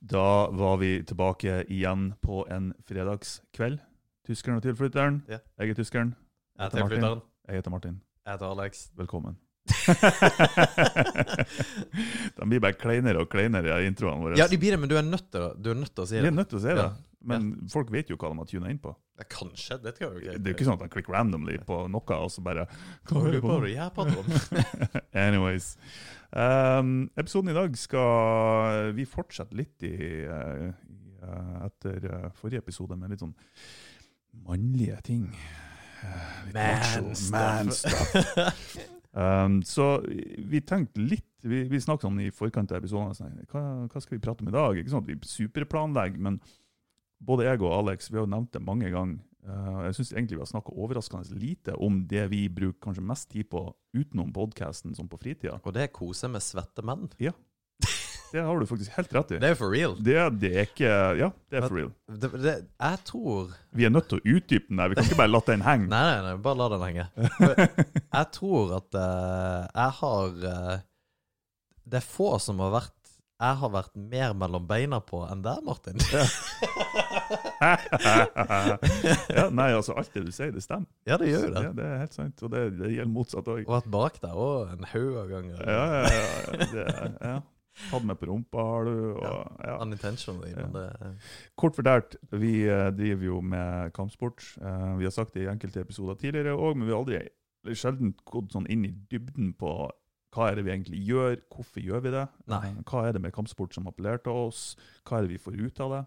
Da var vi tilbake igjen på en fredagskveld. Tyskeren og tilflytteren. Ja. Jeg er tyskeren. Jeg er heter Martin. Jeg heter Martin. Jeg heter Alex. Velkommen. De blir bare kleinere og kleinere i introene våre. Ja, de blir det, men du er nødt til, du er nødt til å si Vi Jeg er nødt til å si det. Ja. Men folk vet jo hva de har tuna inn på. Ja, kanskje, det skal jo Det er jo ikke sånn at de klikker randomly på noe, og så bare Hva hører du på? Jeg prater? Anyways. Um, episoden i dag skal vi fortsette litt i, eh, i eh, etter uh, forrige episode med litt sånn mannlige ting. Uh, litt macho, Man stuff. man stuff. Um, så vi tenkte litt Vi, vi snakket det i forkant av episoden sånn, hva, hva skal vi prate om i dag? Ikke sånn at vi superplanlegger, men både jeg og Alex vi har jo nevnt det mange ganger. Uh, jeg syns egentlig vi har snakka overraskende lite om det vi bruker kanskje mest tid på utenom podkasten, som på fritida. Og det er kose med svette menn. Det har du faktisk helt rett i. Det er for real. Det, det er ikke Ja, det er for real. Det, det, jeg tror Vi er nødt til å utdype den der. Vi kan ikke bare la den henge. Nei, nei, nei, bare la den henge. Jeg tror at uh, jeg har uh, Det er få som har vært jeg har vært mer mellom beina på enn deg, Martin. ja, nei, altså, alt det du sier, det stemmer. Ja, det gjør jo det. Ja, det er helt sant. Og det, det gjelder motsatt òg. Og at bak deg òg en haug av ganger. Ja, ja, ja. ja, det, ja. Tatt meg på rumpa, har du. Og, ja. Unintentionally, men det Kort fortalt, vi eh, driver jo med kampsport. Eh, vi har sagt det i enkelte episoder tidligere òg, men vi har aldri sjelden gått sånn inn i dybden på hva er det vi egentlig gjør, hvorfor gjør vi det? Nei. Eh, Hva er det med kampsport som appellerer til oss? Hva er det vi får ut av det?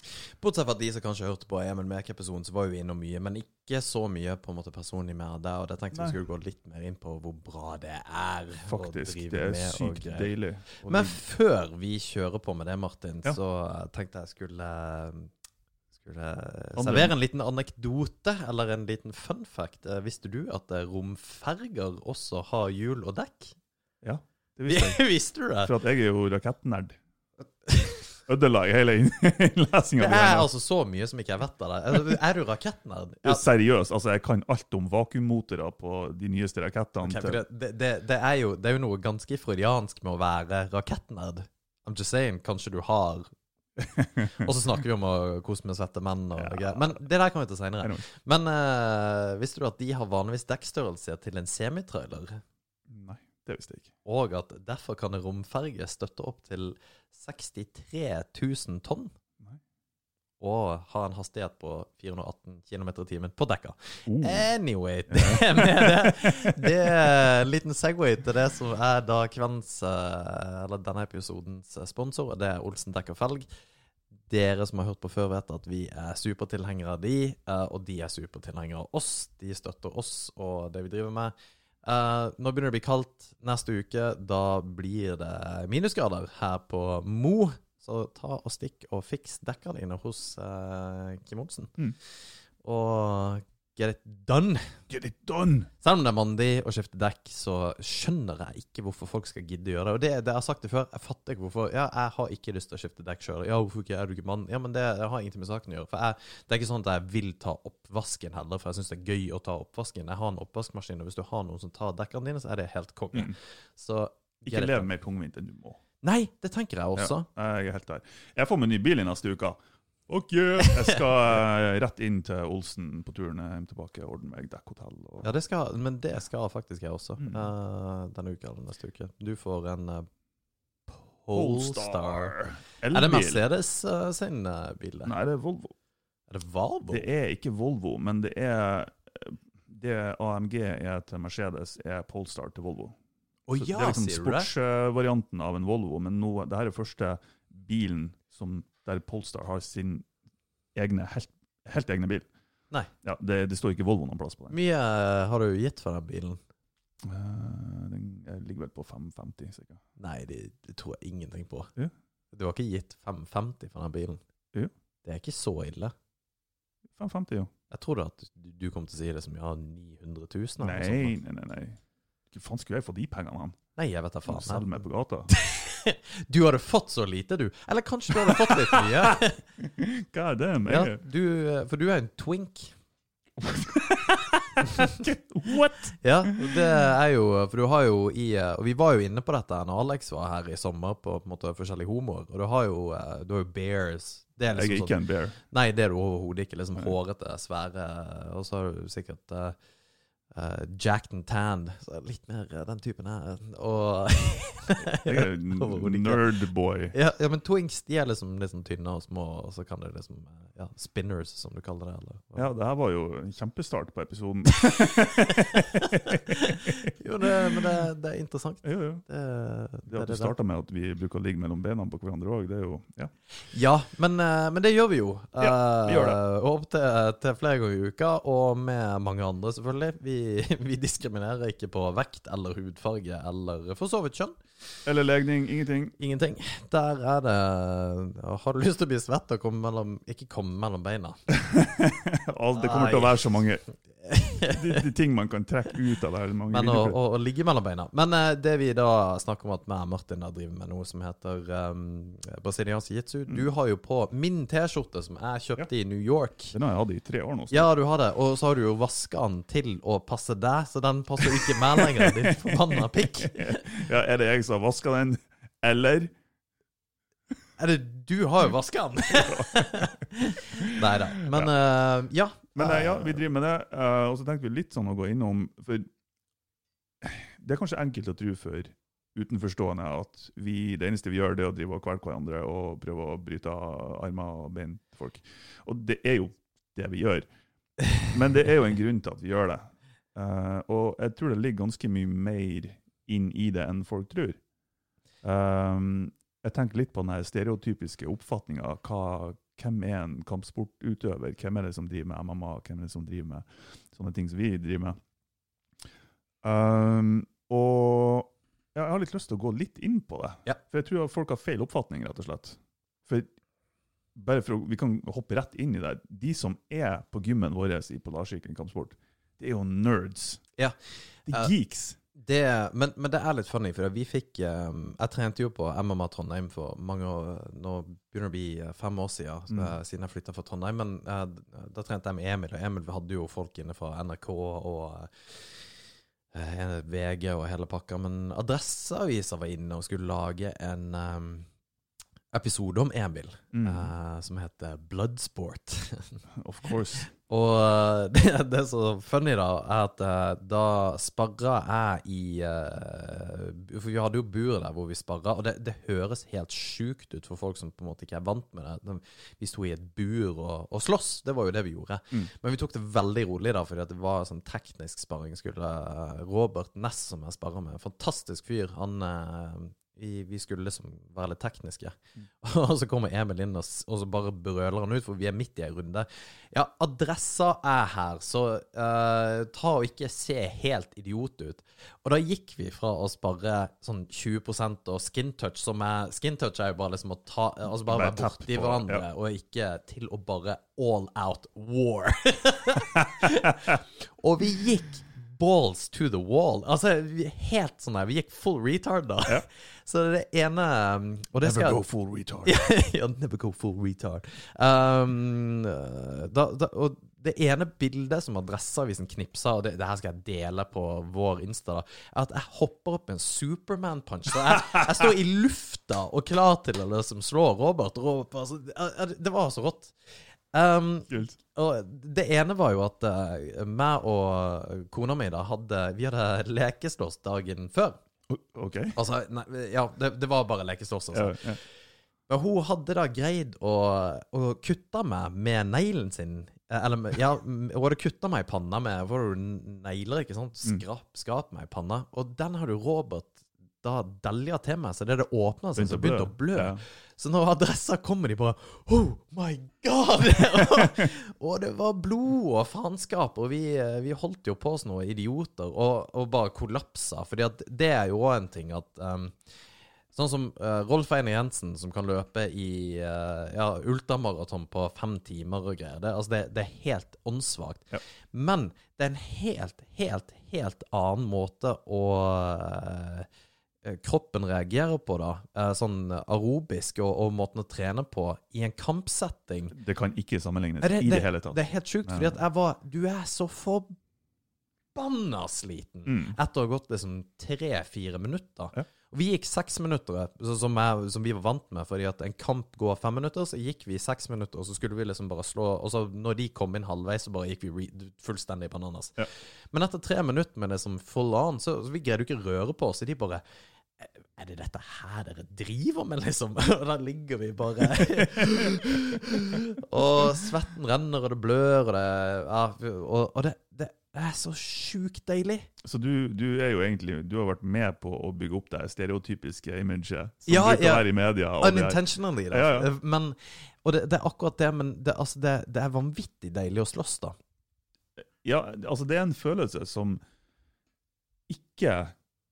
Bortsett fra at de som kanskje hørte på Emil Mek-episoden, så var jo vi innom mye, men ikke så mye på en måte personlig mer der. Og det tenkte vi skulle gå litt mer inn på hvor bra det er. Faktisk. Det er med og sykt greier. deilig. Og Men før vi kjører på med det, Martin, Ja. så tenkte jeg skulle skulle servere en liten anekdote, eller en liten fun fact. Eh, Visste du at eh, romferger også har hjul og dekk? ja, det visste jeg. Visste du det? For at jeg er jo rakettnerd. Ødela i hele innlesinga Det er altså så mye som ikke jeg vet av. Altså, Er du rakettnerd? Ja, Seriøst, altså jeg kan alt om vakuummotorer på de nyeste rakettene. Okay, det, det, det, er jo, det er jo noe ganske freudiansk med å være rakettnerd. I'm just saying, kanskje du har Og så snakker vi om å kose med svette menn og Ja. greier. Men det der kan vi til seinere. Men uh, visste du at de har vanligvis dekkstørrelse til en semitrailer? Det visste jeg ikke. Og at derfor kan en romferge støtte opp til 63 000 tonn. Nei. Og ha en hastighet på 418 km i timen på dekka. Uh. Anyway, det med det, det er en liten Segway til det som er da kveldens, eh, eller denne episodens sponsor. og Det er Olsen dekk og felg. Dere som har hørt på før, vet at vi er supertilhengere av de, eh, og de er supertilhengere av oss. De støtter oss og det vi driver med. Eh, nå begynner det å bli kaldt neste uke. Da blir det minusgrader her på Mo. Så ta og stikk og fiks dekka dine hos uh, Kim Olsen. Mm. Og get it done. Get it done! Selv om det er mandig å skifte dekk, så skjønner jeg ikke hvorfor folk skal gidde å gjøre det. Og det, det jeg har sagt det før, jeg fatter ikke hvorfor. Ja, jeg har ikke lyst til å skifte dekk sjøl. Ja, hvorfor ikke? Er du ikke mann? Ja, men det, det har ingenting med saken å gjøre. For jeg, det er ikke sånn at jeg vil ta oppvasken heller, for jeg syns det er gøy å ta oppvasken. Jeg har en oppvaskmaskin, og hvis du har noen som tar dekkene dine, så er det helt konge. Mm. Så Ikke lev mer tungvint enn du må. Nei, det tenker jeg også. Ja, jeg er helt der. Jeg får meg ny bil i neste uke. Ok, Jeg skal eh, rett inn til Olsen på turen hjem tilbake ordne meg dekkhotell. Og... Ja, det skal, men det skal faktisk jeg også. Mm. Uh, denne uka eller neste uke. Du får en uh, Polestar. Er det Mercedes uh, sin uh, bil? det? Nei, det er Volvo. Er det Volvo? Det er ikke Volvo, men det er det AMG er til Mercedes, er Polestar til Volvo. Å Så det er liksom sier du det? sportsvarianten av en Volvo, men nå, det her er første bilen som, der Polestar har sin egne, helt, helt egne bil. Nei. Ja, det, det står ikke Volvo noen plass på den. mye uh, har du gitt for den bilen? Eh, den ligger vel på 550, sikkert. Nei, det, det tror jeg ingenting på. Ja. Du har ikke gitt 550 for den bilen? Ja. Det er ikke så ille. 550, jo. Jeg trodde at du, du kom til å si det som ja, 900 000 eller noe Nei, sånt. nei, nei. nei. Hva faen skulle jeg få de pengene han? Nei, jeg vet da faen. Selge meg på gata? Du hadde fått så lite, du. Eller kanskje du hadde fått litt mye. God damn. ja, du, uh, for du er en twink. What?! Ja, det er jo For du har jo i eh, Og vi var jo inne på dette når Alex var her i sommer på, på måte forskjellige homoer. Og du har jo, eh, du har jo bears. Det er Jeg er liksom ikke sånn en bear. Nei, det er du overhodet ikke. Liksom hårete, svære Og så har du sikkert uh, Jacked and tanned. Så litt mer uh, den typen her. Og er nerdboy. ja, ja, men twinks de er liksom sånn tynne og små, og så kan det liksom eh, Ja, spinners, som du kaller det. Eller, Ja, det her var jo en kjempestart på episoden. jo, det, men det, det er interessant. jo, jo. Det, Det at du starta med at vi bruker å ligge mellom bena på hverandre òg, det er jo ja. Ja, men, eh, men det gjør vi jo. Ja, vi gjør det. Uh, Opp til, til flere ganger i uka, og med mange andre, selvfølgelig. Vi, vi diskriminerer ikke på vekt eller hudfarge eller for så vidt kjønn. Eller legning, ingenting. Ingenting. Der er det Har du lyst til å bli svett og komme mellom Ikke komme mellom beina. Det kommer til å være så mange de, de ting man kan trekke ut av det her. Men å, å, å ligge mellom beina. Men uh, det vi da snakker om at meg og Martin da driver med noe som heter um, brasiliansk jitsu Mm. Du har jo på min T-skjorte som jeg kjøpte i New York. Den har jeg hatt i tre år nå. så- Ja, du har det. Og så har du jo vaska den til å passe deg, så den passer ikke meg lenger, din forbanna pikk. Ja, er det jeg som har vaska den, eller Er det Du har jo vaska den! Nei da. Men eh, ja. Men eh, ja, vi driver med det. eh, og så tenkte vi litt sånn å gå innom For det er kanskje enkelt å tro for utenforstående at vi, det eneste vi gjør, det er å drive og kvelke hverandre og prøve å bryte armer og bein til folk. Og det er jo det vi gjør. Men det er jo en grunn til at vi gjør det. Uh, og jeg tror det ligger ganske mye mer inn i det enn folk tror. Um, jeg tenker litt på den stereotypiske oppfatninga. Hvem er en kampsportutøver? Hvem er det som driver med MMA? Hvem er det som driver med sånne ting som vi driver med? Um, og jeg har litt lyst til å gå litt inn på det. Ja. For jeg tror folk har feil oppfatning, rett og slett. For bare for å, Vi kan hoppe rett inn i det. De som er på gymmen vår i Polarsirkelen kampsport, det er jo nerds. Ja. Det er geeks. Det, men, men det er litt funny, for vi fikk eh, Jeg trente jo på MMA Trondheim for mange år Nå begynner det å bli eh, fem år siden, Mm. siden jeg flytta fra Trondheim. Men eh, da trente jeg med Emil, og Emil hadde jo folk inne fra NRK og VG og hele pakka. Men Adresseavisa var inne og skulle lage en um, episode om Emil, Mm. uh, som heter Bloodsport. Of course. Og eh, det, det som så funny, da, er at eh, da sparra jeg i eh, For vi hadde jo buret der hvor vi sparra, og det, det høres helt sjukt ut for folk som på en måte ikke er vant med det. Vi sto i et bur og, og sloss, det var jo det vi gjorde. Mm. Men vi tok det veldig rolig, da, fordi det var sånn teknisk sparring. Skulle Robert Ness, som jeg sparra med, fantastisk fyr, han vi, vi skulle liksom være litt tekniske. og så kommer Emil inn, og, og så bare brøler han ut, for vi er midt i ei runde. Ja, adressa er her, så uh, ta og ikke se helt idiot ut. Og da gikk vi fra å spare sånn 20% og skin touch, som er Skin touch er jo bare liksom å ta Altså bare være borti hverandre, ja. og ikke til å bare all out war. og vi gikk balls to the wall. Altså, helt sånn der. Vi gikk full retard, da. Ja. Så det ene um, Og det skal go full retard. ja, never go full retard. Um, da, da, og det ene bildet som Adresseavisen knipsa, og det, det her skal jeg dele på vår Insta, da, er at jeg hopper opp med en Superman-punch. Så jeg, jeg står i lufta og klar til å liksom slå Robert. Robert altså, det, det var så rått. Um, Kult. og det ene var jo at uh, meg og kona mi da hadde Vi hadde lekeslåss dagen før. OK. Altså, nei, ja, det, det var bare lekeslåss. Altså. Ja, ja. Men hun hadde da greid å, å kutte meg med neglen sin. Eh, Eller ja, hun hadde kutta meg i panna med du negler, ikke sant? Mm. Skrap, skrap meg i panna. Og den hadde Robert da delja til meg, så det det åpna seg, så begynte å blø. Ja. Så når adressa kommer, de bare Oh my god! og det var blod og faenskap, og vi, eh, vi holdt jo på som noen idioter og, og bare kollapsa. Fordi at det er jo òg en ting at um, Sånn som uh, Rolf Einar Jensen, som kan løpe i uh, ja, ultramaraton på fem timer og greier. Det, altså det, det er helt åndssvakt. Ja. Men det er en helt, helt, helt annen måte å eh, kroppen reagerer på, da, eh, sånn arobisk og, og måten å trene på, i en kampsetting Det kan ikke sammenlignes det- i det hele tatt. Det er helt sjukt, fordi at jeg var Du er så forbanna sliten Mm. etter å ha gått liksom tre-fire minutter. Ja. Vi gikk seks minutter, så- som, jeg, som vi var vant med. Fordi at en kamp går fem minutter, så gikk vi seks minutter, og så skulle vi liksom bare slå Og så når de kom inn halvveis, så bare gikk vi fullstendig bananas. Ja. Men etter tre minutter med det som full on, så, så vi greide jo ikke røre på oss. Så de bare Er det dette her dere driver med, liksom? Og der ligger vi bare Og svetten renner, og det blør, og det ja, Og, og det, det er så sjukt deilig. Så du, du er jo egentlig Du har vært med på å bygge opp det stereotypiske imaget som Ja, bruker ja. være i media. det Unintentionally, da. Ja, ja. Men, og det, det er akkurat det, men det, altså, det, det er vanvittig deilig å slåss, da. Ja, altså det er en følelse som ikke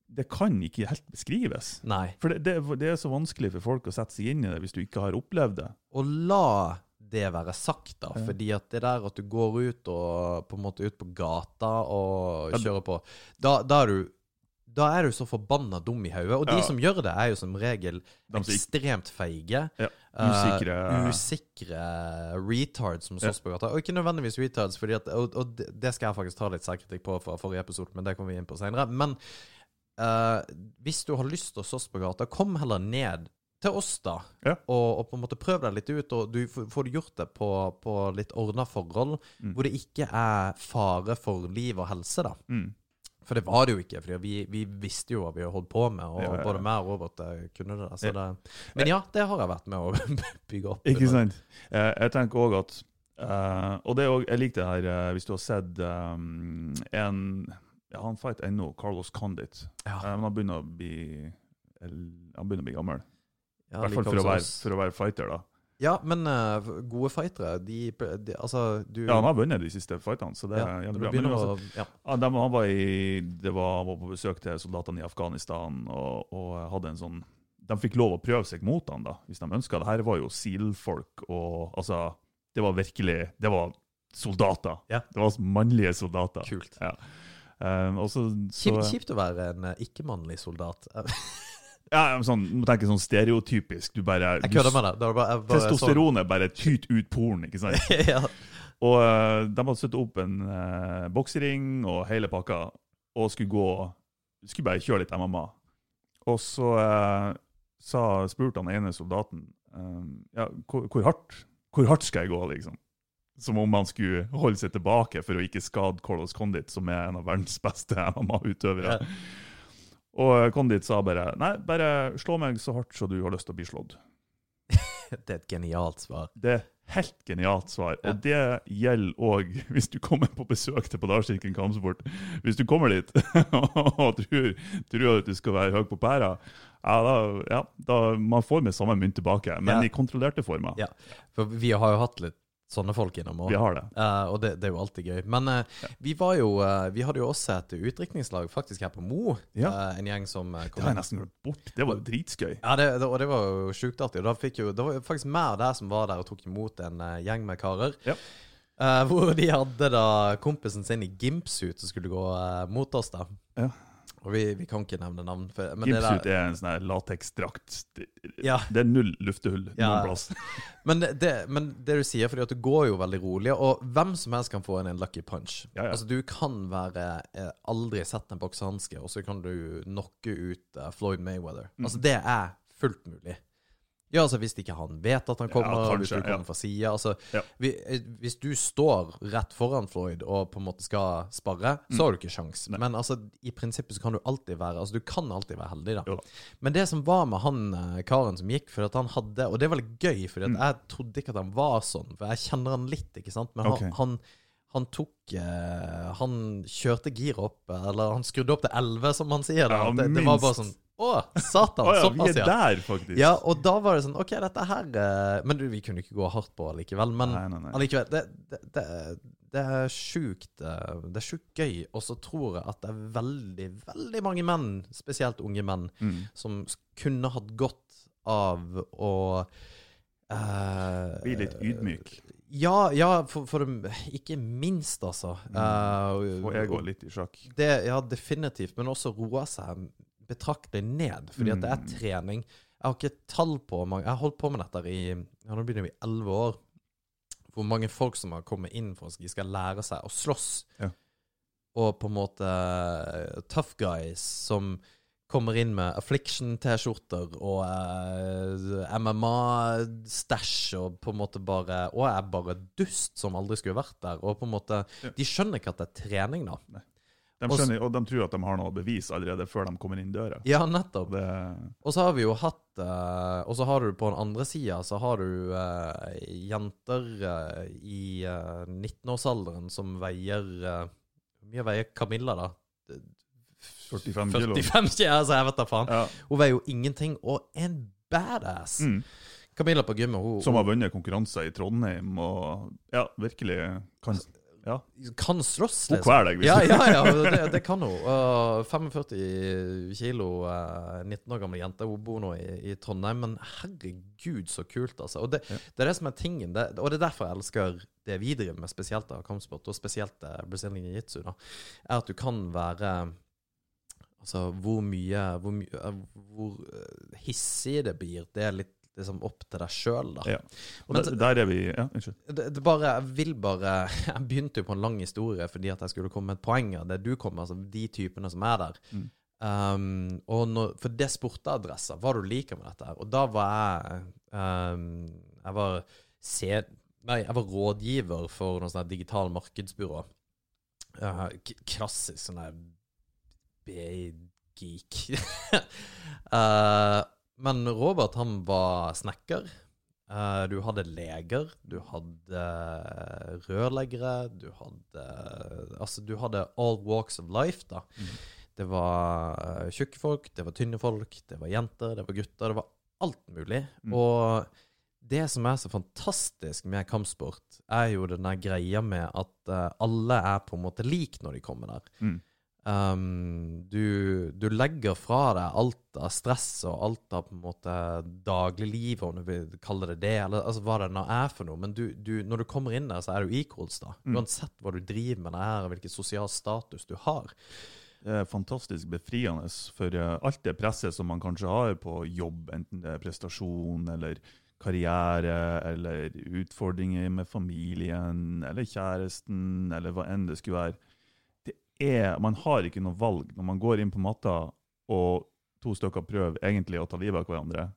Det kan ikke helt beskrives. Nei. For det, det, det er så vanskelig for folk å sette seg inn i det hvis du ikke har opplevd det. Og la det være sagt, da. Ja. Fordi at det der at du går ut og på en måte ut på gata og kjører på Da, da er du da er du så forbanna dum i hodet. Og de Ja. som gjør det, er jo som regel ekstremt feige. Ja, Usikre. usikre- usikre retards som slåss på gata. Og ikke nødvendigvis retards, at, og, og det skal jeg faktisk ta litt særkritikk på fra forrige episode, men det kommer vi inn på seinere. Men uh, hvis du har lyst til å slåss på gata, kom heller ned til oss, da. Ja. Og, og på en måte prøv deg litt ut, og du får gjort det på, på litt ordna forhold, Mm. hvor det ikke er fare for liv og helse, da. mm, For det var det jo ikke, for vi, vi visste jo hva vi holdt på med, og Ja, ja, både meg og Robert eh, kunne det. Så det. Men ja, det har jeg vært med å bygge opp. ikke sant? Eh, jeg tenker òg at eh, Og det er også, jeg liker det her hvis du har sett um, en ja, Han fight ennå, Carlos Condit. Ja. Men han begynner å bli Han begynner å bli gammel. I Ja, hvert fall for for å være fighter, da. Ja, men uh, gode fightere, de, de Altså, du Ja, han har vunnet de siste fightene, så det Ja, er jævlig bra. Men altså, å ja. Ja, dem, han, var i, det var, var på besøk til soldatene i Afghanistan og, og hadde en sånn De fikk lov å prøve seg mot han da, hvis de ønska. Det her var jo SEAL-folk og altså Det var virkelig Det var soldater. Ja. Det var mannlige soldater. Kult. Um, også, så, Kjipt, å være en eh, ikke-mannlig soldat. ja, sånn, du må tenke sånn stereotypisk. Du bare Jeg kødder med deg. det bare, bare, Testosteron er bare tyt ut poren, ikke sant? ja. Og eh, de hadde satt opp en uh, boksering og hele pakka, og skulle gå Skulle bare kjøre litt MMA. Og så eh, sa, spurte han ene soldaten ja, hvor, hvor, hardt, hvor hardt skal jeg gå, liksom? Som om han skulle holde seg tilbake for å ikke skade Carlos Condit, som er en av verdens beste MMA-utøvere. Og Kondit sa bare Nei, bare slå meg så hardt så du har lyst til å bli slått. Det er et genialt svar. Det er helt genialt svar. Ja. Og det gjelder òg hvis du kommer på besøk til Podarsirkelen kampsport. Hvis du kommer dit og tror, tror at du skal være høy på pæra, ja, da, ja, da man får med samme mynt tilbake, men Ja. i kontrollerte former. Ja. For vi har jo hatt litt sånne folk innom òg. Vi har det. Uh, og det, det er jo alltid gøy. Men eh, vi var jo uh, Vi hadde jo også et utdrikningslag faktisk her på Mo. Ja. En gjeng som kom Det har jeg nesten glemt bort. Det var jo dritskøy. Ja, det, det, og det var jo sjukt artig. Og Da fikk jo, det var faktisk mer der som var der og tok imot en gjeng med karer. Ja. Hvor de hadde da kompisen sin i gimpsuit som skulle gå mot oss, da. Ja. Og vi, vi kan ikke nevne navn. For, men det der, er en sånn lateksdrakt. Det, Ja. det er null luftehull Ja. noen plass. men, det, det, men det du sier, fordi at du går jo veldig rolig, og hvem som helst kan få en, en lucky punch. Ja, ja. Altså Du kan være eh, aldri sett en boksehanske, og så kan du knocke ut eh, Floyd Mayweather. Mm. Altså Det er fullt mulig. Ja, altså Hvis ikke han vet at han kommer, Ja, hvis du kommer ja. fra sida altså, Ja. vi, eh, Hvis du står rett foran Floyd og på en måte skal sparre, så har du ikke sjans. Mm. Nei. Men altså i prinsippet så kan du alltid være Altså du kan alltid være heldig, da. Da. Men det som var med han eh, karen som gikk, for at han hadde Og det var litt gøy, fordi Mm. jeg trodde ikke at han var sånn. For jeg kjenner han litt, ikke sant. Men Ok. han, han, han tok eh, Han kjørte giret opp, eller han skrudde opp til 11, som han sier. Ja, det, det var bare sånn Å, satan! Oh, ja, vi er der, faktisk. Ja, og da var det sånn OK, dette her eh, Men du, vi kunne ikke gå hardt på allikevel. Men Nei, nei, nei. allikevel det, det, det, det er sjukt eh, Det er sjukt gøy. Og så tror jeg at det er veldig, veldig mange menn, spesielt unge menn, Mm. som kunne hatt godt av å eh, Bli litt ydmyk. Ja, ja for, for ikke minst, altså. Eh, Og jeg går litt i sjakk. det, ja, definitivt. Men også roe seg betraktelig ned, fordi at det er Mm. trening. Jeg har ikke tall på mange Jeg har holdt på med dette i ja, nå begynner vi elleve år. Hvor mange folk som har kommet inn for at de skal lære seg å slåss. Ja. Og på en måte eh, tough guys som kommer inn med Affliction-T-skjorter og eh, MMA-stæsj og på en måte bare Og er bare dust som aldri skulle vært der. Og på en måte Ja. De skjønner ikke at det er trening, da. De skjønner, og de tror at de har noe bevis allerede før de kommer inn døra. Ja, nettopp. Det, Og så har vi jo hatt eh, Og så har du på den andre sida så har du eh, jenter eh, i eh, 19-årsalderen som veier Hvor mye veier Camilla, da? 45 kilo. 45 kilo, altså, jeg vet da faen. ja. Hun veier jo ingenting, og en badass. mm. Camilla på gymmet, hun, Som har vunnet konkurranser i Trondheim og ja, virkelig kan ja. kan slåss. Hun kveler deg. hvis Ja, du- ja, ja, det, det kan hun. Uh, 45 kilo, uh, 19 år gammel jente. Hun bor nå i, i Trondheim. Men herregud, så kult, altså. Og det, Ja. det er det som er tingen. Det, og det er derfor jeg elsker det vi driver med, spesielt av kampsport, og spesielt uh, Brazilian jiu-jitsu, da, er at du kan være Altså, hvor mye Hvor, my, uh, hvor uh, hissig det blir, det er litt liksom opp til deg sjøl, da. Ja. Og Men der, der er vi Ja, unnskyld. det, det bare, jeg vil bare Jeg begynte jo på en lang historie fordi at jeg skulle komme med et poeng av det du kom med, altså de typene som er der. Mm. Um, og når, for det spurte adressa hva du liker med dette. her Og da var jeg um, Jeg var se, Nei, jeg var rådgiver for noe sånt digital markedsbyrå. Uh, klassisk sånn der B-geek. uh, men Robert, han var snekker. Eh, du hadde leger, du hadde rørleggere, du hadde Altså, du hadde all walks of life, da. Mm. Det var eh, tjukke folk, det var tynne folk, det var jenter, det var gutter. Det var alt mulig. Mm. Og det som er så fantastisk med kampsport, er jo den der greia med at eh, alle er på en måte lik når de kommer der. Mm. Um, du, du legger fra deg alt av stress og alt av på en måte dagliglivet, om du vil kalle det det, eller altså, hva det nå er for noe. Men du, du, når du kommer inn der, så er du equals, da. Mm. Uansett hva du driver med det her, og hvilken sosial status du har. Det er fantastisk befriende for eh, alt det presset som man kanskje har på jobb, enten det er prestasjon eller karriere eller utfordringer med familien eller kjæresten eller hva enn det skulle være. Er, man har ikke noe valg når man går inn på matta og to stykker prøver egentlig å ta livet av hverandre.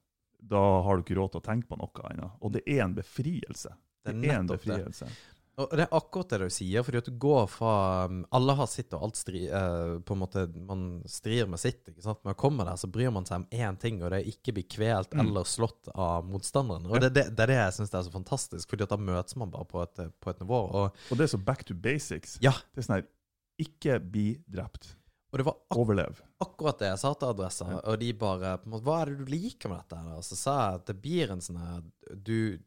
Da har du ikke råd til å tenke på noe annet. Og det er en befrielse. Det er Det er en befrielse. det. Og det er akkurat det du sier, fordi at du går fra um, Alle har sitt, og alt stri, eh, på en måte Man strir med sitt. ikke sant? Når å komme der, så bryr man seg om én ting, og det er ikke bli kvelt Mm. eller slått av motstanderen. Og det, det, det er det jeg syns er så fantastisk, fordi at da møtes man bare på et, på et nivå. Og Og det er så back to basics. ja, Det er sånn her Ikke bli drept. og det var ak Overlev. akkurat det jeg sa til adressa, Ja. og de bare på en måte, Hva er det du liker med dette? Og så sa jeg at det blir en sånn Du,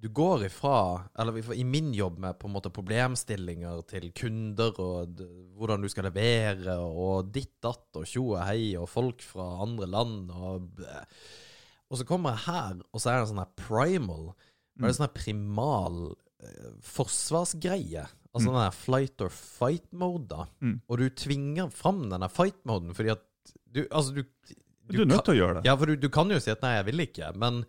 du går ifra Eller i- min jobb med på en måte problemstillinger til kunder, og hvordan du skal levere, og ditt datt, og tjo og hei, og folk fra andre land, og blæ. Og så kommer jeg her, og så er det en sånn her primal. Det er en sånn her primal eh, forsvarsgreie. Altså Mm. den der flight or fight-mode, da. Mm. Og du tvinger fram der fight-moden fordi at du Altså, du Du, er nødt til å gjøre det. Ja, for du, du kan jo si at 'nei, jeg vil ikke', men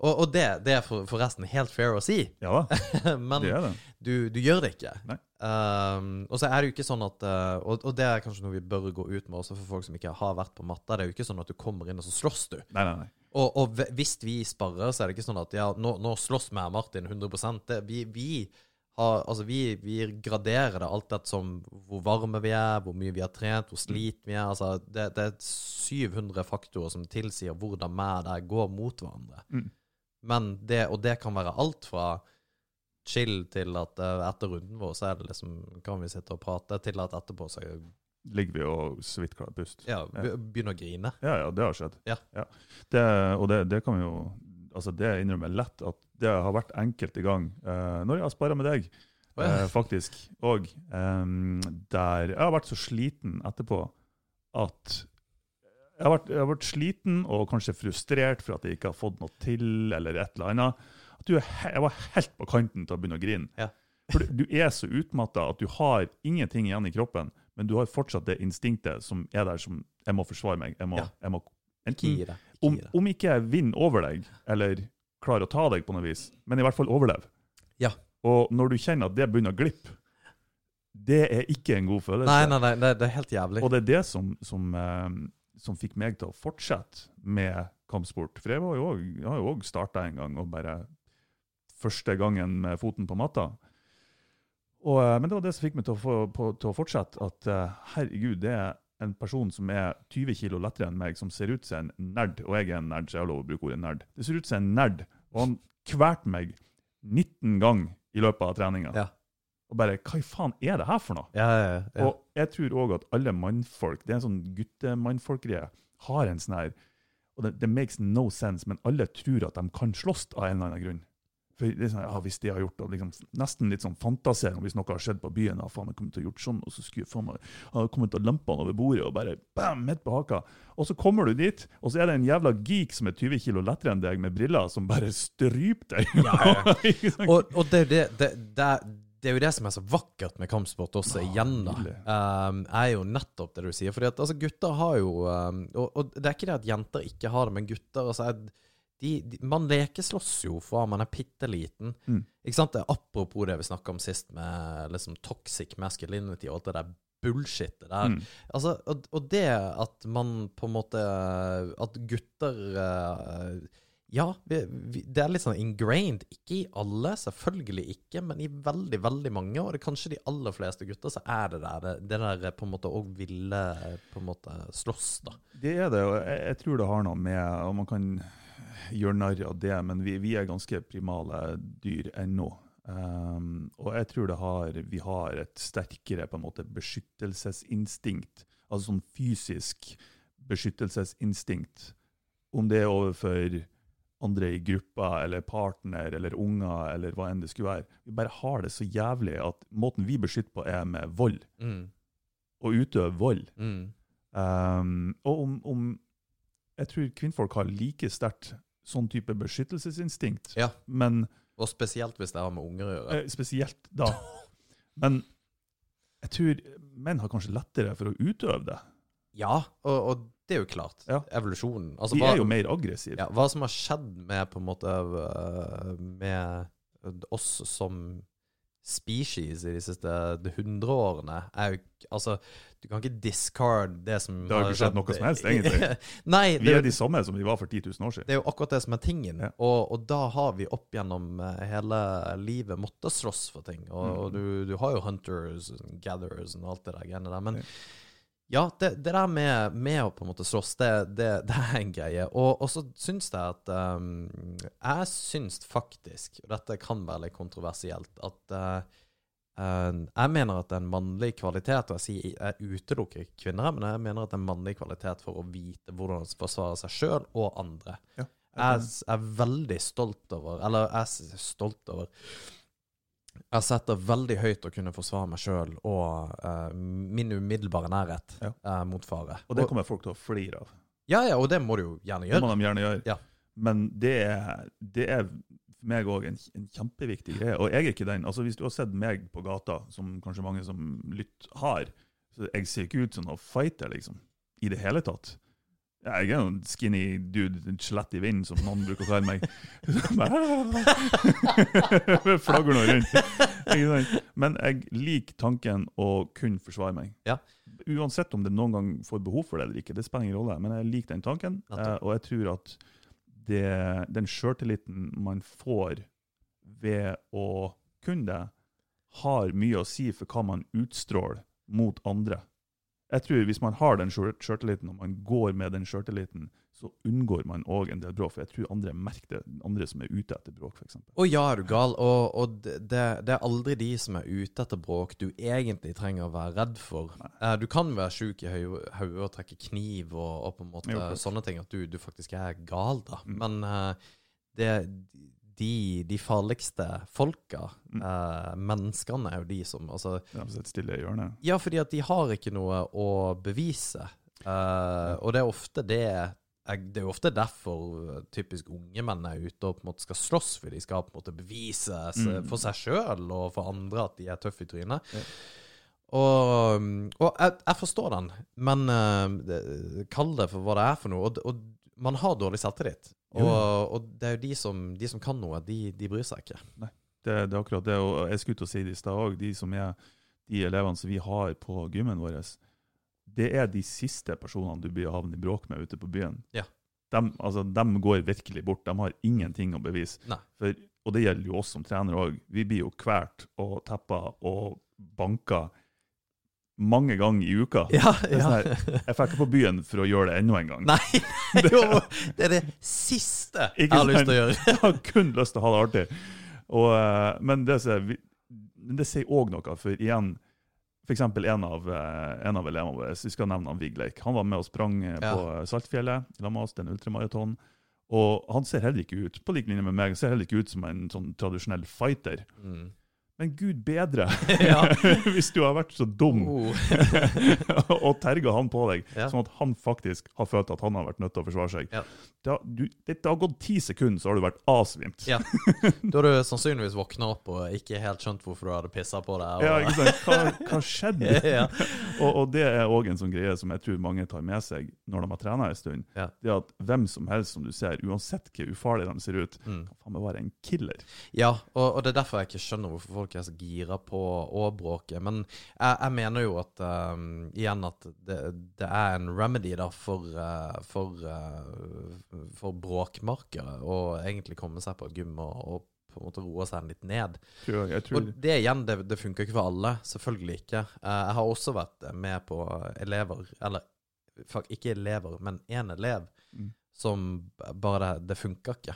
Og, og det, det er for, forresten helt fair å si, Ja da, men det er det. du, du gjør det ikke. Nei. Um, og så er det jo ikke sånn at uh, og, og det er kanskje noe vi bør gå ut med også for folk som ikke har vært på matta. Det er jo ikke sånn at du kommer inn og så slåss du. Nei, nei, nei. Og, og hvis vi sparrer, så er det ikke sånn at ja, nå, nå slåss vi Martin 100 det, vi, vi, har, altså vi, vi graderer det alt etter som hvor varme vi er, hvor mye vi har trent, hvor sliten vi er. Altså, det, det er 700 faktorer som tilsier hvordan vi er der, går mot hverandre. Mm. Men det, og det kan være alt fra chill til at eh, etter runden vår så er det liksom, kan vi sitte og prate, til at etterpå så Ligger vi og så vidt klarer pust. ja, begynner å grine. Ja, ja, det har skjedd. Ja. Det, og det, det kan vi jo Altså, det innrømmer jeg lett at det har vært enkelte gang eh, når jeg har sparra med deg, oh, ja. eh, faktisk, og um, der jeg har vært så sliten etterpå at jeg har, vært, jeg har vært sliten og kanskje frustrert for at jeg ikke har fått noe til, eller et eller annet. At du jeg var helt på kanten til å begynne å grine. Ja. For du, du er så utmatta at du har ingenting igjen i kroppen, men du har fortsatt det instinktet som er der som Jeg må forsvare meg. Jeg må, Ja. jeg må enten, om, om ikke jeg vinner over deg, eller klarer å ta deg på noe vis, men i hvert fall overleve. Ja. Og når du kjenner at det begynner å glippe, det er ikke en god følelse. Nei, nei, nei, det, det er helt jævlig. Og det er det som, som, eh, som fikk meg til å fortsette med kampsport. For jeg, var jo jeg har jo òg starta en gang, og bare første gangen med foten på matta. Og, eh, men det var det som fikk meg til å, få, på, til å fortsette. At eh, herregud, det er en person som er 20 kilo lettere enn meg, som ser ut som en nerd. Og jeg er en nerd, så jeg har lov å bruke ordet nerd. Det ser ut som en nerd. Og han kvalte meg 19 ganger i løpet av treninga. Ja. Og bare Hva i faen er det her for noe? Ja, ja, ja. Og jeg tror òg at alle mannfolk, det er en sånn guttemannfolkgreie, har en sånn her Og det, det makes no sense, men alle tror at de kan slåss av en eller annen grunn. For det sånn, ja, Hvis de har gjort det, liksom, nesten litt sånn fantasering hvis noe har skjedd på byen. Ja, faen, jeg kommer til å gjort sånn, og så skulle jeg faen meg ha kommet til han over bordet og bare bam, midt på haka. Og så kommer du dit, og så er det en jævla geek som er 20 kilo lettere enn deg, med briller, som bare stryper deg. Ja, ja. Og, og det, det, det, det, det er jo det som er så vakkert med kampsport også, igjen, da. Um, er jo nettopp det du sier. Fordi at altså, gutter har jo um, og, og det er ikke det at jenter ikke har det, men gutter altså, er, de, de, Man lekeslåss jo fra man er bitte liten. Mm. Ikke sant? Apropos det vi snakka om sist, med liksom toxic masculinity og alt det der bullshitet der. Mm. Altså, og, og det at man på en måte At gutter eh, Ja, vi, vi, det er litt sånn ingrained. Ikke i alle, selvfølgelig ikke, men i veldig, veldig mange. Og det er kanskje de aller fleste gutter, så er det der det, det der på en måte å ville på en måte slåss, da. Det er det, og jeg, jeg tror det har noe med Og man kan gjøre narr av det, men vi, vi er ganske primale dyr ennå. Um, og jeg tror det har, vi har et sterkere på en måte beskyttelsesinstinkt. Altså sånn fysisk beskyttelsesinstinkt. Om det er overfor andre i gruppa, eller partner, eller unger, eller hva enn det skulle være. Vi bare har det så jævlig at måten vi beskytter på, er med vold. Mm. Å utøve vold. Mm. Um, og om, om Jeg tror kvinnfolk har like sterkt sånn type beskyttelsesinstinkt, Ja. men Og spesielt hvis det har med unger å gjøre. eh, spesielt da. Men jeg tror menn har kanskje lettere for å utøve det. Ja, og, og det er jo klart. Ja. Evolusjonen. Altså, De er jo mer aggressive. Ja, hva som har skjedd med på en måte øh, Med oss som species i de siste hundre årene, er jo Altså, du kan ikke discard det som Det har jo ikke skjedd noe som helst, egentlig. Nei, Vi er er de samme som vi var for 10 000 år siden. det er jo akkurat det som er tingen. Ja. Og, og da har vi opp gjennom eh, hele livet måttet slåss for ting. Og, Mm. og du, du har jo hunters and gatherers og alt det der greiene der. Men Ja. Ja, det, det der med, med å på en måte slåss, det, det, det er en greie. Og, og så syns jeg at um, Jeg syns faktisk, og dette kan være litt kontroversielt, at uh, uh, jeg mener at en mannlig kvalitet, og jeg sier jeg utelukker kvinner, men jeg mener at en mannlig kvalitet for å vite hvordan man forsvarer seg sjøl og andre. Ja, Jeg jeg, er veldig stolt over Eller jeg er stolt over Jeg setter veldig høyt å kunne forsvare meg sjøl og uh, min umiddelbare nærhet Ja. uh, mot fare. Og det kommer folk til å flire av. ja, ja, og det må du jo gjerne gjøre. Det må de gjerne gjøre. Ja. Men det er, det er for meg òg en, en kjempeviktig greie. Og jeg er ikke den. Altså Hvis du har sett meg på gata, som kanskje mange som lytter har, så jeg ser ikke ut som noen fighter, liksom. I det hele tatt. Jeg er jo en skinny dude, en skjelett i vinden, som noen bruker å kalle meg. Flagger nå rundt. Men jeg liker tanken å kunne forsvare meg. Ja. Uansett om det noen gang får behov for det eller ikke, det spiller ingen rolle. Men jeg liker den tanken, eh, og jeg tror at det, den sjøltilliten man får ved å kunne det, har mye å si for hva man utstråler mot andre. Jeg tror Hvis man har den sjøl- sjøltilliten, og man går med den sjøltilliten, så unngår man òg en del bråk. For jeg tror andre merker det, andre som er ute etter bråk, f.eks. Å ja, er du gal? Og, og det, det er aldri de som er ute etter bråk du egentlig trenger å være redd for. Nei. du kan være sjuk i hodet og trekke kniv og, og på en måte Jo, sånne ting, at du, du faktisk er gal, da. Mm. Men eh, det, de, de farligste folka, Mm. eh, menneskene, er jo de som altså, De sitter stille i hjørnet. Ja, fordi at de har ikke noe å bevise. Eh, og det er ofte det Det er jo ofte derfor typisk unge menn er ute og på en måte skal slåss, for de skal på en måte bevise Mm. for seg sjøl og for andre at de er tøffe i trynet. Ja. Og, og jeg, jeg forstår den, men uh, kall det for hva det er for noe. Og, og man har dårlig selvtillit. Og, og det er jo de som, de som kan noe, de, de bryr seg ikke. Det, det er akkurat det. Og jeg skulle til å si det i stad òg. De som er de elevene som vi har på gymmen vår, det er de siste personene du blir havnet i bråk med ute på byen. Ja. De, altså, de går virkelig bort. De har ingenting å bevise. Nei. For, og det gjelder jo oss som trenere òg. Vi blir jo kvært og teppa og banka mange ganger i uka. Ja, Det er sånn ja. her, Jeg drar ikke på byen for å gjøre det enda en gang. Nei, jo, det er det siste jeg har lyst til å gjøre. Jeg har kun lyst til å ha det artig. Og, eh, men det, sier det òg noe, for igjen F.eks. En, av, eh, en av elevene våre, vi skal nevne han Vigleik, han var med og sprang eh, Ja. på Saltfjellet la med oss, det er en ultramaraton. Og han ser heller ikke ut på lik linje med meg, han ser heller ikke ut som en sånn tradisjonell fighter. Mm. Men gud bedre, Ja. hvis du har vært så dum Oh. og terga han på deg, Ja. sånn at han faktisk har følt at han har vært nødt til å forsvare seg. Ja. Det, har, du, det, det har gått ti sekunder, så har du vært avsvimt. Ja. Da har du sannsynligvis våkna opp og ikke helt skjønt hvorfor du hadde pissa på deg. Ja, ikke sant? Hva, hva skjedde? ja. Og, og det er òg en sånn greie som jeg tror mange tar med seg når de har trena en stund. Det er at hvem som helst som du ser, uansett hvor ufarlig de ser ut, Mm. kan faen meg være en killer. Ja, og, og det er derfor jeg ikke skjønner hvorfor folk er så gira på å bråke. Men jeg, jeg mener jo at um, igjen at det, det er en remedy da for, uh, for, uh, for bråkmarkere å egentlig komme seg på gym og, og på en måte roe seg litt ned. Tror tror, Og det igjen, det, det funker ikke for alle. Selvfølgelig ikke. Jeg har også vært med på elever, eller ikke elever, men én elev, Mm. som bare Det, det funka ikke.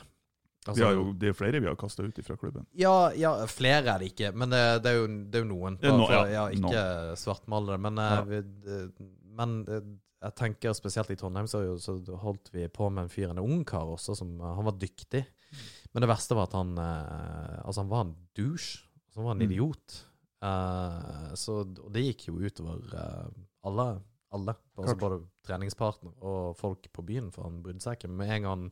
Altså, har jo, det er flere vi har kasta ut fra klubben. ja, ja, flere er det ikke, men det, det, er, jo, det er jo noen. Bare no- for, ja, ja, ikke no. svartmalere. Men, eh, vi, men eh, jeg tenker spesielt i Trondheim så, så holdt vi på med en fyr, en ungkar også, som eh, Han var dyktig. Men det verste var at han eh, Altså, han var en douche. Han var en Mm. idiot. Eh, så, og det gikk jo utover uh, alle. Alle. Altså både treningspartner og folk på byen, for han brydde seg ikke. Med en gang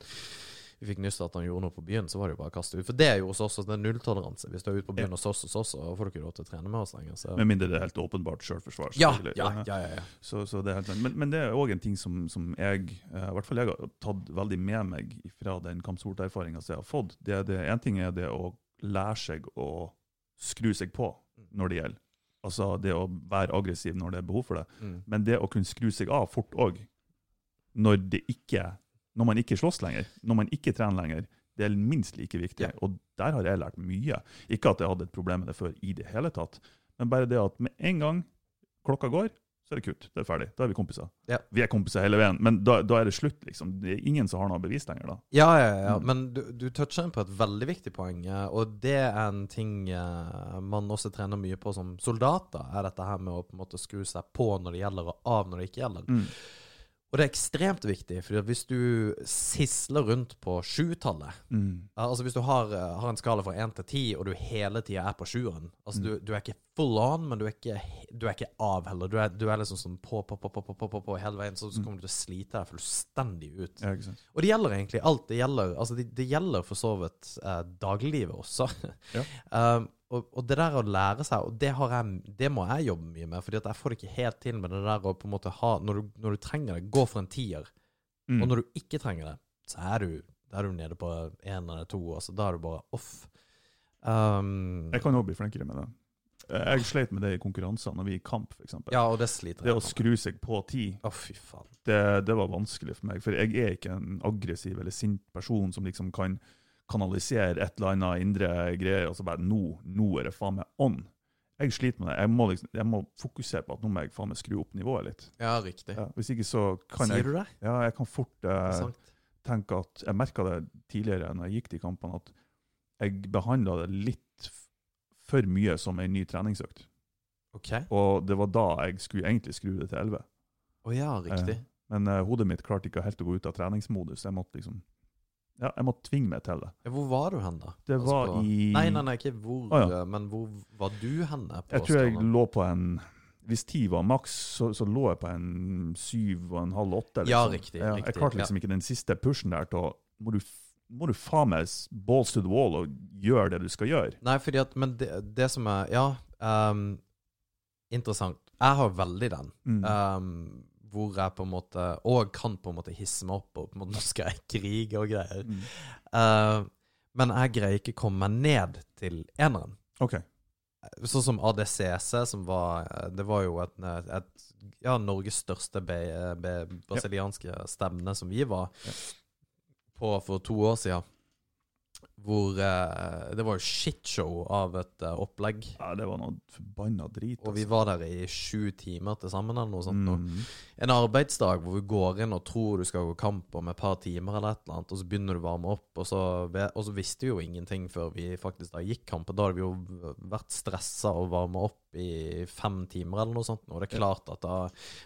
vi fikk nyss at han gjorde noe på byen, så var det jo bare å kaste ut. For det er jo hos oss også det er nulltoleranse. Hvis du er ute på byen hos oss, hos oss, så får du ikke lov til å trene med oss lenger. Så. Med mindre det er helt åpenbart sjølforsvar. Ja, ja, ja, ja, ja. Så, så det er helt sant. Men, men det er òg en ting som, som jeg eh, i hvert fall jeg har tatt veldig med meg fra den kampsporterfaringa som jeg har fått. Det, er det, en ting er det å lære seg å skru seg på når det gjelder. Altså det å være aggressiv når det er behov for det. Mm. Men det å kunne skru seg av fort òg, når, det ikke, når man ikke slåss lenger, når man ikke trener lenger, det er minst like viktig. Ja. Og der har jeg lært mye. Ikke at jeg hadde et problem med det før i det hele tatt, men bare det at med en gang klokka går, så er det kutt. Det er ferdig. Da er vi kompiser. Ja. Vi er kompiser hele veien, men da, da er det slutt, liksom. Det er ingen som har noe bevis lenger da. Ja, ja, ja. Mm. Men du, du toucher inn på et veldig viktig poeng, og det er en ting man også trener mye på som soldater, er dette her med å på en måte skru seg på når det gjelder, og av når det ikke gjelder. Mm. Og det er ekstremt viktig, for hvis du sisler rundt på sjutallet Mm. Altså Hvis du har, eh, har en skala fra én til ti, og du hele tida er på sjueren altså Mm. du, du er ikke full on, men du er ikke, du er ikke av heller. Du er, du er liksom sånn på, på, på, på, på, på, på, på hele veien, så, så Mm. kommer du til å slite deg fullstendig ut. Ja? Og det gjelder egentlig alt. Det gjelder, altså det, det gjelder for så vidt eh, dagliglivet også. Ja. um, og, og det der å lære seg, og det, har jeg, det må jeg jobbe mye med, Fordi at jeg får det ikke helt til med det der å på en måte ha Når du, når du trenger det, gå for en tier. Mm. Og når du ikke trenger det, så er du, er du nede på én eller to. Altså, da er du bare off. Um, Jeg kan òg bli flinkere med det. Jeg sleit med det i konkurranser, når vi i kamp, f.eks. ja, og det sliter Det å skru seg på ti, Å, fy faen. det, det var vanskelig for meg. For jeg er ikke en aggressiv eller sint person som liksom kan kanalisere et eller annet indre greier, og så bare nå, nå er det faen meg on. Jeg sliter med det. Jeg må, liksom, jeg må fokusere på at nå må jeg faen meg skru opp nivået litt. Ja, riktig. Ja, hvis ikke så kan Sier jeg du det? Ja, jeg kan fort eh, tenke at Jeg merka det tidligere når jeg gikk til kampene, at jeg behandla det litt for mye som en ny treningsøkt. OK. Og det var da jeg skulle egentlig skru det til 11. Å ja, riktig. Eh, men eh, hodet mitt klarte ikke helt å gå ut av treningsmodus. Jeg måtte liksom Ja, jeg måtte tvinge meg til det. Hvor var du hen, da? Det Altså var på- i Nei, nei, nei, ikke hvor, ah, ja. eh, men hvor var du? På Jeg tror jeg lå på en Hvis ti var maks, så, så lå jeg på en syv og en halv åtte. Liksom. Ja, riktig, Ja, riktig, Jeg klarte liksom ikke den siste pushen der til å Må du, må du faen meg balls to the wall og gjøre det du skal gjøre. Nei, fordi at Men det, det som er Ja. um, interessant. Jeg har veldig den. Mm. Um, hvor jeg på en måte Og kan på en måte hisse meg opp og på en måte, nå skal jeg krige og greier. Mm. Uh, men jeg greier ikke komme meg ned til eneren. Okay. Sånn som ADCC, som var Det var jo et, et ja, Norges største be, be, brasilianske stevne som vi var Ja. på for to år siden. Hvor eh, Det var jo shitshow av et uh, opplegg. Ja, det var noe forbanna drit. Og vi altså. var der i sju timer til sammen, eller noe sånt. Mm. En arbeidsdag hvor vi går inn og tror du skal gå kamp om et par timer, eller et eller annet, og så begynner du å varme opp, og så, og så visste vi jo ingenting før vi faktisk da gikk kamp. Da hadde vi jo vært stressa og varma opp i fem timer, eller noe sånt. Og det er klart at da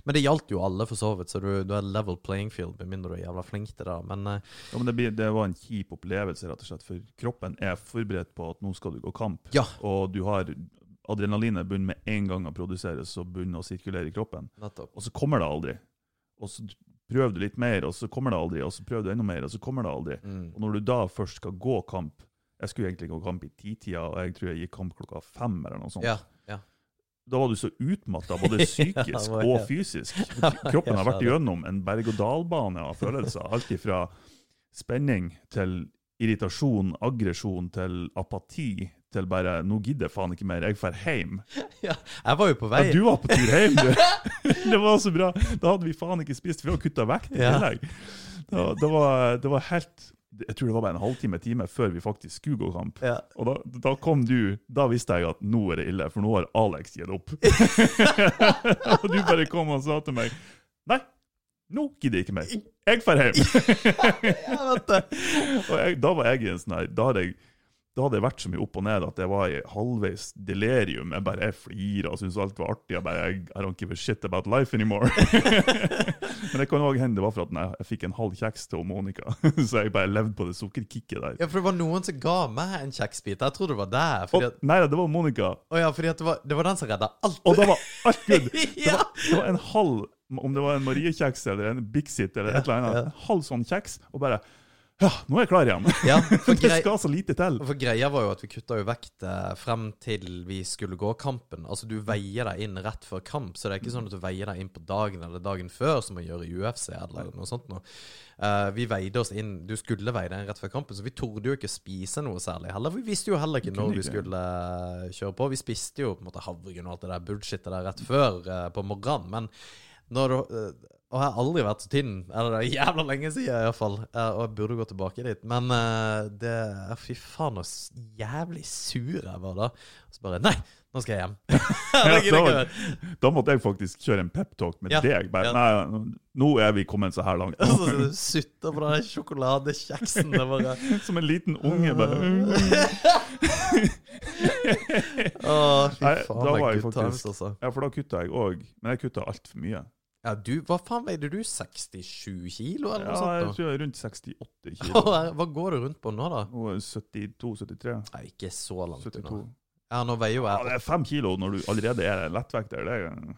Men det gjaldt jo alle, for så vidt, så du, du er level playing field, med mindre du er jævla flink til det. Men eh, Ja, men det, blir, det var en kjip opplevelse, rett og slett, for kroppen er forberedt på at nå skal du gå kamp. Ja. Og du har adrenalinet begynner med en gang å produseres og begynner å sirkulere i kroppen. nettopp. Og så kommer det aldri. Og så prøver du litt mer, og så kommer det aldri. Og så prøver du enda mer, og så kommer det aldri. Mm. Og når du da først skal gå kamp Jeg skulle egentlig gå kamp i titida, og jeg tror jeg gikk kamp klokka fem. eller noe sånt. Ja. ja. Da var du så utmatta, både psykisk Ja, var og fysisk. Kroppen har vært igjennom en berg-og-dal-bane av følelser. Alt ifra spenning til irritasjon, aggresjon til apati til bare 'nå gidder jeg faen ikke mer, jeg drar hjem'. Ja, Jeg var jo på vei Ja, du var på tur hjem, du! Det var så bra. Da hadde vi faen ikke spist, for vi hadde kutta vekt i tillegg. Ja. det, var, det var helt Jeg tror det var bare en halvtime time før vi faktisk skulle gå kamp. ja. Og da, da kom du, da visste jeg at nå er det ille, for nå har Alex gitt opp. og du bare kom og sa til meg Nei, nå gidder jeg ikke mer. Jeg drar hjem. Og jeg, da var jeg i en sånn her Da hadde jeg da hadde jeg vært så mye opp og ned at jeg var i halvveis delirium. Jeg bare jeg flira og syntes alt var artig. Jeg bare, I don't give a shit about life anymore. Men det kan òg hende det var for at jeg, jeg fikk en halv kjeks til Monica. Så jeg bare levde på det sukkerkicket der. Ja, for det var noen som ga meg en kjeksbit. Jeg trodde det var der. Og, at, nei, det var Monica. å ja, fordi det, var, det var den som redda alt. Og da var alt good. Det var, det var en halv, om det var en Mariekjeks eller en Bixit eller et eller annet, en halv sånn kjeks, og bare Ja, nå er jeg klar igjen. ja, for, Det skal så lite til. for greia var jo at vi kutta jo vekt eh, frem til vi skulle gå kampen. Altså du veier deg inn rett før kamp, så det er ikke sånn at du veier deg inn på dagen eller dagen før, som man gjør i UFC eller noe sånt noe. Uh, vi veide oss inn Du skulle veie deg inn rett før kampen, så vi torde jo ikke spise noe særlig heller. Vi visste jo heller ikke når vi skulle eh, kjøre på. Vi spiste jo på en måte havregryn og alt det der bullshitet der rett før uh, på morgenen. Men når eh, Og jeg har aldri vært så tynn. Eller det er jævla lenge siden, iallfall. Og jeg burde gå tilbake dit. Men eh, det Fy faen, så jævlig sur jeg var da. Og Så bare Nei, nå skal jeg hjem. Da- Da måtte jeg faktisk kjøre en peptalk med Ja, deg. Bare, ja. Nei, nå er vi kommet så her langt. Og så sutter på den sjokoladekjeksen. Bare Som en liten unge, bare. Å, fy Nei, faen. da det er var jeg faktisk- times, altså. Ja, for da kutta jeg òg. Men jeg kutta altfor mye. Ja, du, hva faen veide du? 67 kilo, eller Ja, noe sånt? jeg tror jeg er rundt 68 kilo. Hva går du rundt på nå, da? Nå er jeg 72-73. Nei, ikke så langt 72. unna. Ja, nå veier jo jeg Ja, det er fem kilo når du allerede er lettvekter. Det er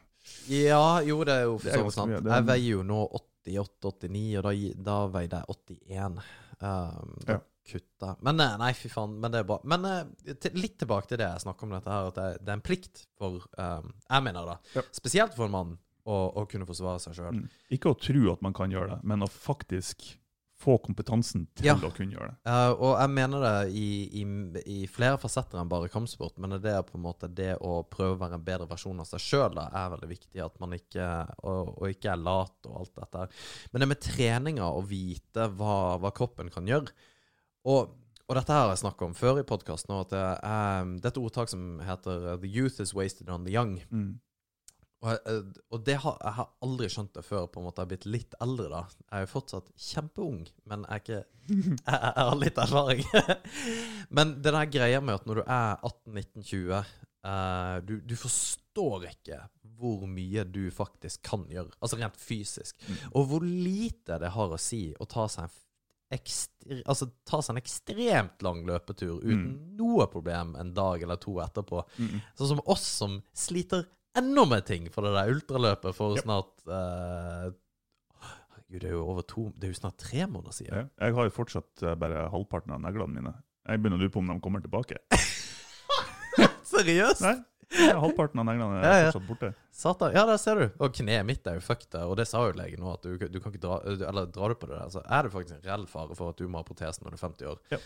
Ja, jo, det er jo for så vidt sant. er- Jeg veier jo nå 88-89, og da, da veide jeg 81. Um, Ja. kutta Men eh, nei, fy faen. Men det er bra. Men eh, litt tilbake til det jeg snakker om dette her, at det, det er en plikt for um, Jeg mener det. Ja. Spesielt for en mann å, å kunne forsvare seg sjøl. Mm. Ikke å tro at man kan gjøre det, men å faktisk få kompetansen til Ja. å kunne gjøre det. Uh, og jeg mener det i, i, i flere fasetter enn bare kampsport, men det er på en måte det å prøve å være en bedre versjon av seg sjøl er veldig viktig. At man ikke og, og ikke er lat og alt dette. Men det med treninga å vite hva, hva kroppen kan gjøre Og, og dette her har jeg snakket om før i podkasten, det er, det er et ordtak som heter 'The youth is wasted on the young'. Mm. Og, og det har, jeg har aldri skjønt det før på en måte jeg har blitt litt eldre. da Jeg er jo fortsatt kjempeung, men jeg ikke Jeg, jeg har litt erfaring. men det der greia med at når du er 18-19-20 eh, du, du forstår ikke hvor mye du faktisk kan gjøre. Altså rent fysisk. Og hvor lite det har å si å ta seg en ekstre, altså, ta seg en ekstremt lang løpetur uten noe problem en dag eller to etterpå. Mm. Sånn som oss som sliter ennå mer ting for det der ultraløpet for Yep. snart uh, Gud, det er jo over to Det er jo snart tre måneder siden. Ja. Jeg har jo fortsatt eh, bare halvparten av neglene mine. Jeg begynner å lure på om de kommer tilbake. Seriøst? Nei, Ja, halvparten av neglene er Ja, ja. fortsatt borte. Satan. Ja, der ser du. Og kneet mitt er jo fucked, og det sa jo legen nå, at du, du kan ikke dra Eller drar du på det der, så er det faktisk en reell fare for at du må ha protese når du er 50 år. Ja.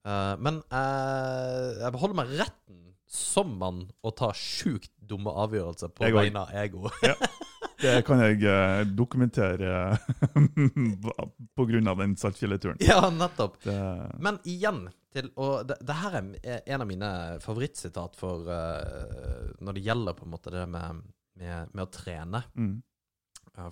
Uh, men uh, jeg beholder meg retten som mann å ta sjukt dumme avgjørelser på vegne av ego. Det kan jeg eh, dokumentere på grunn av den Saltfjellet-turen. ja, nettopp. Det- Men igjen til Og det, det her er en av mine favorittsitat for uh, når det gjelder på en måte det med, med, med å trene. Mm.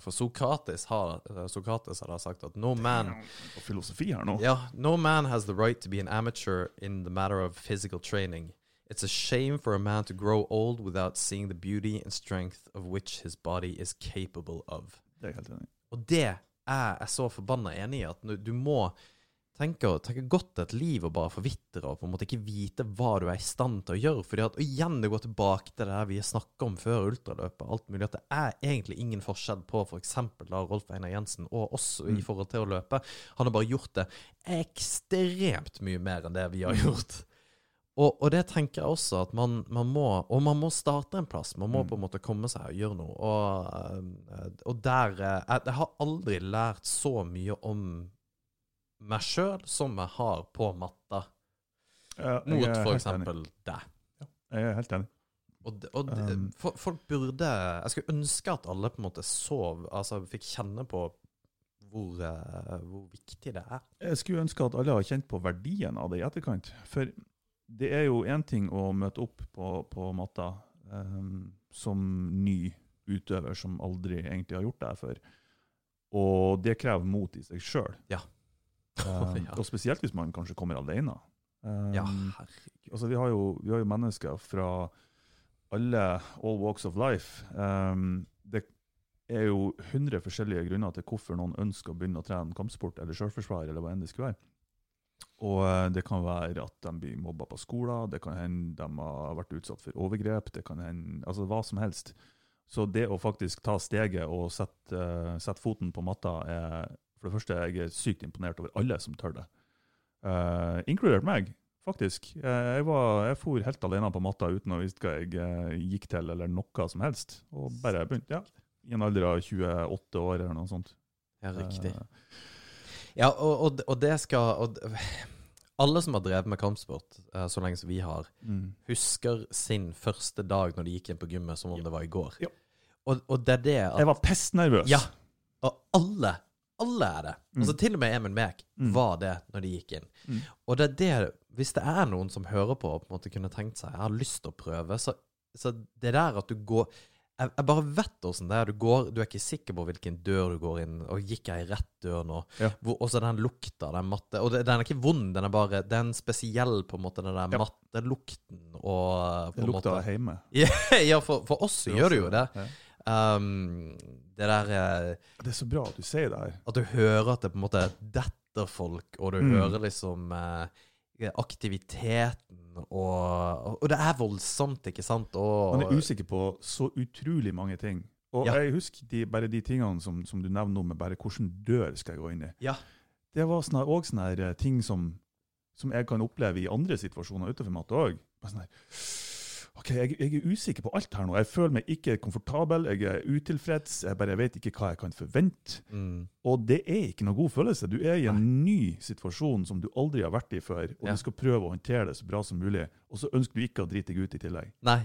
For Sokrates har, eh, Sokrates har sagt at no man Og filosofi her nå. Ja, no man has the right to be an amateur in the matter of physical training. It's a shame for a man to grow old without seeing the beauty and strength of which his body is capable of. Det er helt enig. Og det er jeg så forbanna enig i, at du må tenke, tenke godt et liv og bare forvitre og på en måte ikke vite hva du er i stand til å gjøre. Fordi at, og igjen, det går tilbake til det her vi snakka om før ultraløpet, alt mulig, at det er egentlig ingen forskjell på f.eks. da Rolf Einar Jensen og oss i Mm. forhold til å løpe. Han har bare gjort det ekstremt mye mer enn det vi har gjort. Og, og det tenker jeg også at man, man må Og man må starte en plass. Man må Mm. på en måte komme seg og gjøre noe. Og, og der eh, jeg, jeg har aldri lært så mye om meg sjøl som jeg har på matta, Ja, mot f.eks. for Ja, deg. Jeg er helt enig. Og, og Um. folk burde Jeg skulle ønske at alle på en måte sov Altså fikk kjenne på hvor, eh, hvor viktig det er. Jeg skulle ønske at alle har kjent på verdien av det i etterkant. For det er jo én ting å møte opp på, på matta um, som ny utøver som aldri egentlig har gjort det her før. Og det krever mot i seg sjøl. Ja. um, Og spesielt hvis man kanskje kommer alene. Um, Ja, herregud. altså vi, har jo, vi har jo mennesker fra alle all walks of life. Um, det er jo 100 forskjellige grunner til hvorfor noen ønsker å begynne å trene kampsport eller sjølforsvar, eller hva enn det skulle være. Og eh, det kan være at de blir mobba på skolen, det kan hende de har vært utsatt for overgrep, det kan hende altså hva som helst. Så det å faktisk ta steget og sette, uh, sette foten på matta er For det første, jeg er sykt imponert over alle som tør det. Uh, inkludert meg, faktisk. Uh, jeg, var, jeg for helt alene på matta uten å vite hva jeg gikk til, eller noe som helst. Og bare begynte, ja. I en alder av 28 år eller noe sånt. Ja, riktig. Eh, Ja, og, og, og det skal og, Alle som har drevet med kampsport eh, så lenge som vi har, mm. husker sin første dag når de gikk inn på gymmet som om det var i går. Ja. Og, og det er det at Jeg var pestnervøs. Ja. Og alle, alle er det. Mm. Altså Til og med Emil Mek Mm. var det når de gikk inn. Mm. Og det er det Hvis det er noen som hører på og på en måte kunne tenkt seg Jeg har lyst til å prøve, så, så det der at du går jeg, jeg bare vet åssen det er. Du, går, du er ikke sikker på hvilken dør du går inn. Og gikk jeg i rett dør nå? Ja. Og så den lukta, den matte Og det, den er ikke vond, den er bare Det er en spesiell, på en måte, den der Ja. mattelukten og på Det lukta måte- hjemme. ja, for, for oss så gjør det jo det. Ja. Um, det der eh, Det er så bra at du sier det her. At du hører at det på en måte detter folk, og du Mm. hører liksom eh, aktiviteten og, og det er voldsomt, ikke sant? Og, Man er usikker på så utrolig mange ting. Og Ja. jeg husker de, bare de tingene som, som du nevner nå, med bare hvilken dør skal jeg gå inn i. Ja. Det var òg sånne eh, ting som, som jeg kan oppleve i andre situasjoner utenfor matte òg. Sånn her, OK, jeg, jeg er usikker på alt her nå. Jeg føler meg ikke komfortabel, jeg er utilfreds, jeg bare vet ikke hva jeg kan forvente. Mm. Og det er ikke noe god følelse. Du er i en ny situasjon som du aldri har vært i før, og Ja. du skal prøve å håndtere det så bra som mulig, og så ønsker du ikke å drite deg ut i tillegg. Nei.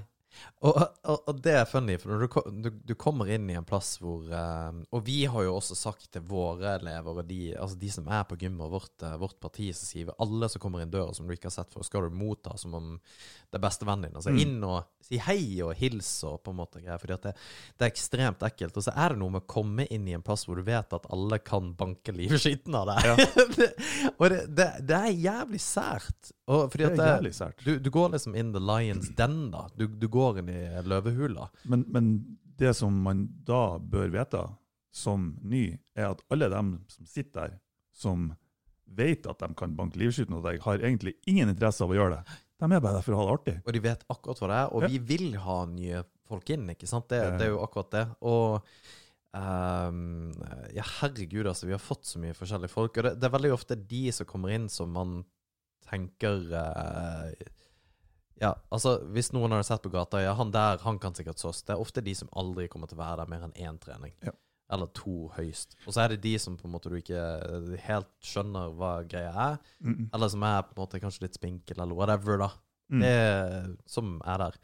Og, og, og det er funny, for når du, du, du kommer inn i en plass hvor eh, Og vi har jo også sagt til våre elever og de, altså de som er på gymmet og vårt, eh, vårt parti, så sier vi alle som kommer inn døra som du ikke har sett før, skal du motta som om det er bestevennen din. Altså Mm. inn og si hei og hils og på en måte greier. Fordi det, det er ekstremt ekkelt. Og så er det noe med å komme inn i en plass hvor du vet at alle kan banke livskiten av deg. Ja. det, og det, det, det er jævlig sært. Og Det er det, jævlig sært. du, du går liksom in the lion's den, da. Du, du går inn i løvehula. Men, men det som man da bør vite som ny, er at alle dem som sitter der, som vet at de kan banke livskyten av deg, har egentlig ingen interesse av å gjøre det. De er bare der for å ha det artig. Og de vet akkurat hva det er. Og Ja. vi vil ha nye folk inn, ikke sant? Det, det er jo akkurat det. Og Um, Ja, herregud, altså. Vi har fått så mye forskjellige folk. Og det, det er veldig ofte de som kommer inn som man tenker eh, Ja, altså Hvis noen hadde sett på gata Ja, han der han kan sikkert slåss. Det er ofte de som aldri kommer til å være der mer enn én trening. Ja. Eller to høyst. Og så er det de som på en måte du ikke helt skjønner hva greia er. Mm. Eller som er på en måte kanskje litt spinkel, eller whatever, da. Mm. Det som er der.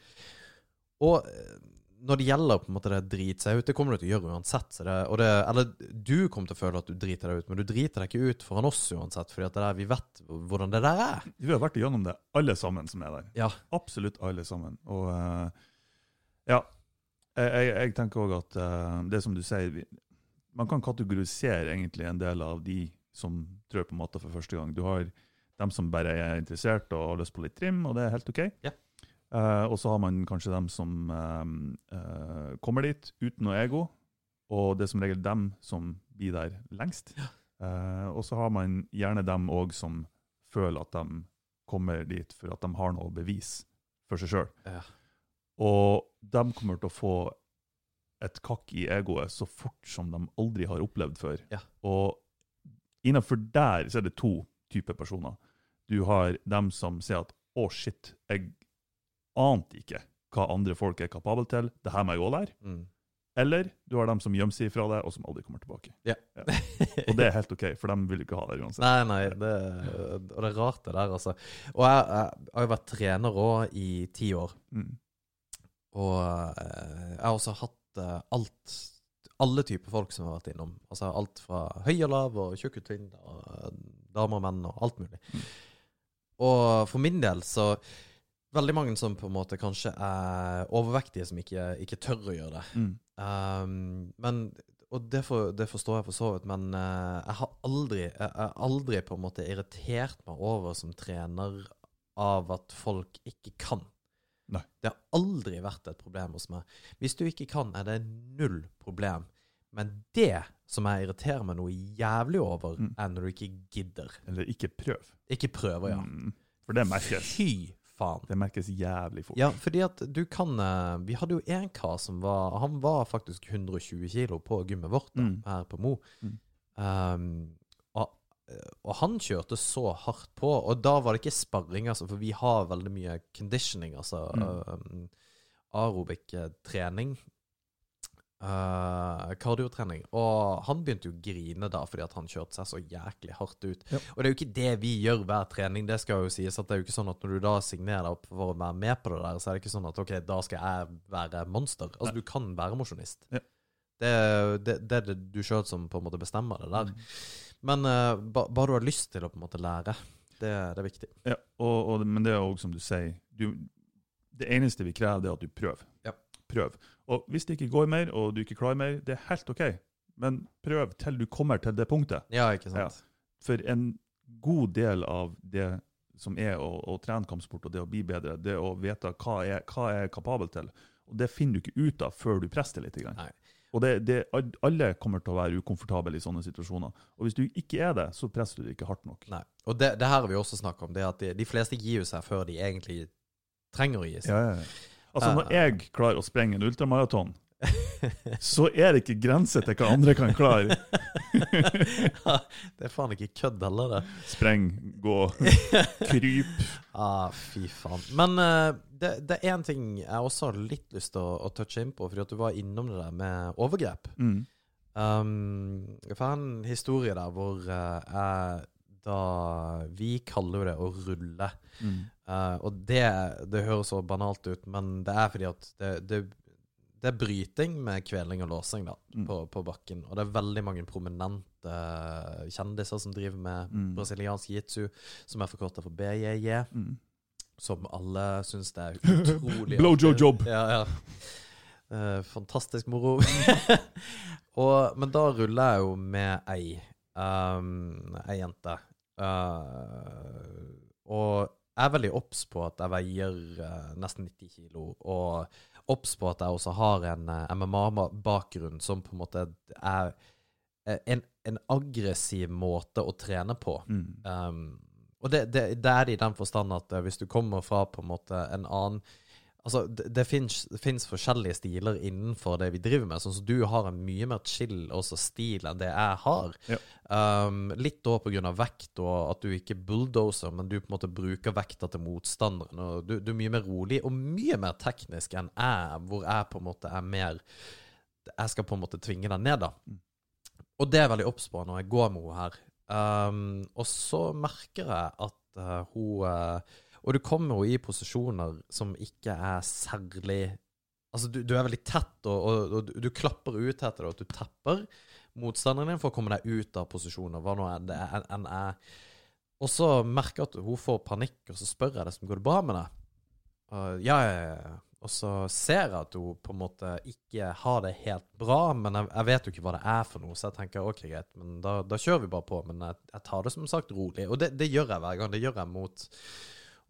Og eh, når det gjelder på en måte det drite seg ut, det kommer du til å gjøre uansett. Det, det, eller du kommer til å føle at du driter deg ut, men du driter deg ikke ut foran oss uansett, fordi der, vi vet hvordan det der er. Vi har vært igjennom det, alle sammen som er der. Ja. Absolutt alle sammen. Og eh, ja, jeg, jeg, jeg tenker òg at eh, det som du sier vi, Man kan kategorisere egentlig en del av de som trør på matta for første gang. Du har dem som bare er interessert og har lyst på litt trim, og det er helt OK. Ja. Eh, og så har man kanskje dem som uh, uh, kommer dit uten noe ego, og det er som regel dem som blir der lengst. Og så har man gjerne dem òg som føler at de kommer dit for at de har noe bevis for seg sjøl. Ja. Og de kommer til å få et kakk i egoet så fort som de aldri har opplevd før. Ja. Og innenfor der så er det to typer personer. Du har dem som sier at å, shit, jeg ante ikke hva andre folk er kapable til, det her må jeg òg lære. Mm. Eller du har dem som gjemmer seg fra deg, og som aldri kommer tilbake. Ja. Og det er helt OK, for de vil ikke ha det uansett. Nei, nei, det, og det er rart det der, altså. Og jeg, jeg har jo vært trener òg i ti år. Mm. Og eh, jeg har også hatt eh, alt Alle typer folk som har vært innom. Altså alt fra høy og lav og tjukk og tynn og eh, damer og menn og alt mulig. Mm. Og for min del så Veldig mange som på en måte kanskje er overvektige, som ikke, ikke tør å gjøre det. Mm. Um, men Og det, for, det forstår jeg for så vidt, men uh, jeg har aldri Jeg jeg aldri på en måte irritert meg over som trener av at folk ikke kan. Nei. Det har aldri vært et problem hos meg. Hvis du ikke kan, er det null problem. Men det som jeg irriterer meg noe jævlig over, Mm. er når du ikke gidder. Eller ikke prøv. Ikke prøver, ja. Mm. For det merkes. Fy faen. Det merkes jævlig fort. Ja, fordi at du kan eh, Vi hadde jo en kar som var Han var faktisk 120 kilo på gymmet vårt da, Mm. her på Mo. Mm. Um, og, og han kjørte så hardt på, og da var det ikke sparring, altså, for vi har veldig mye conditioning, altså um, aerobic eh. Uh, kardiotrening. Og han begynte jo å grine da fordi at han kjørte seg så jæklig hardt ut. Ja. Og det er jo ikke det vi gjør hver trening. Det skal jo sies at det er jo ikke sånn at når du da signerer deg opp for å være med på det der, så er det ikke sånn at ok, da skal jeg være monster. Altså, du kan være mosjonist. Ja. Det, det, det er det du sjøl som på en måte bestemmer det der. Mm. Men eh, ba, du har lyst til å på en måte lære, det, det er viktig. Ja, og, og, men det er òg som du sier, du, det eneste vi krever, det er at du prøver. Ja. Prøv. Og hvis det ikke går mer, og du ikke klarer mer, det er helt OK. Men prøv til du kommer til det punktet. Ja, ikke sant? For en god del av det som er å, å trene kampsport og det å bli bedre, det å vite hva jeg, hva jeg er kapabel til. Og det finner du ikke ut av før du presser litt. Nei. Og det, det, alle kommer til å være ukomfortable i sånne situasjoner. Og hvis du ikke er det, så presser du det ikke hardt nok. Nei. Og det, det her har vi også snakket om, det at de, de fleste gir jo seg før de egentlig trenger å gi seg. Ja, ja, ja. Altså, når jeg klarer å sprenge en ultramaraton, så er det ikke grenser til hva andre kan klare. det er faen ikke kødd heller, det. Spreng, gå, kryp. Ah, fy faen. Men uh, det, det er én ting jeg også har litt lyst til å, å touche inn på, fordi at du var innom det der med overgrep. Mm. Um, jeg har en historie der hvor uh, jeg da Vi kaller jo det å rulle. Mm. Eh, og det, det høres så banalt ut, men det er fordi at det, det, det er bryting med kveling og låsing da, Mm. på, på bakken. Og det er veldig mange prominente eh, kjendiser som driver med Mm. brasiliansk jitsu, som er forkorta for BJJ, Mm. som alle syns det er utrolig Blowjob-job. Ja, ja. Uh, fantastisk moro. og, men da ruller jeg jo med ei, um, ei jente. Uh, og jeg er veldig obs på at jeg veier eh, nesten 90 kilo, og obs på at jeg også har en eh, MMA-bakgrunn som på en måte er eh, en, en aggressiv måte å trene på. Mm. Um, og det, det, det er det i den forstand at eh, hvis du kommer fra på en måte en annen Altså, det, det fins forskjellige stiler innenfor det vi driver med. Sånn som du har en mye mer chill også stil enn det jeg har. Ja. Um, litt da av vekt og at du ikke bulldoser, men du på en måte bruker vekta til motstanderen. Og du, du er mye mer rolig og mye mer teknisk enn jeg, hvor jeg på en måte er mer Jeg skal på en måte tvinge deg ned, da. Mm. Og det er veldig obs på når jeg går med henne her. Um, og så merker jeg at uh, hun uh, og du kommer jo i posisjoner som ikke er særlig Altså, du, du er veldig tett, og, og, og du, klapper ut etter det, og du tepper motstanderen din for å komme deg ut av posisjoner, hva nå enn det enn er. Og så merker jeg at hun får panikk, og så spør jeg det som går det bra med deg. Uh, ja, ja, ja. Og så ser jeg at hun på en måte ikke har det helt bra, men jeg, jeg vet jo ikke hva det er for noe, så jeg tenker ok, greit, men da, da kjører vi bare på. Men jeg, jeg tar det som sagt rolig, og det, det gjør jeg hver gang. Det gjør jeg mot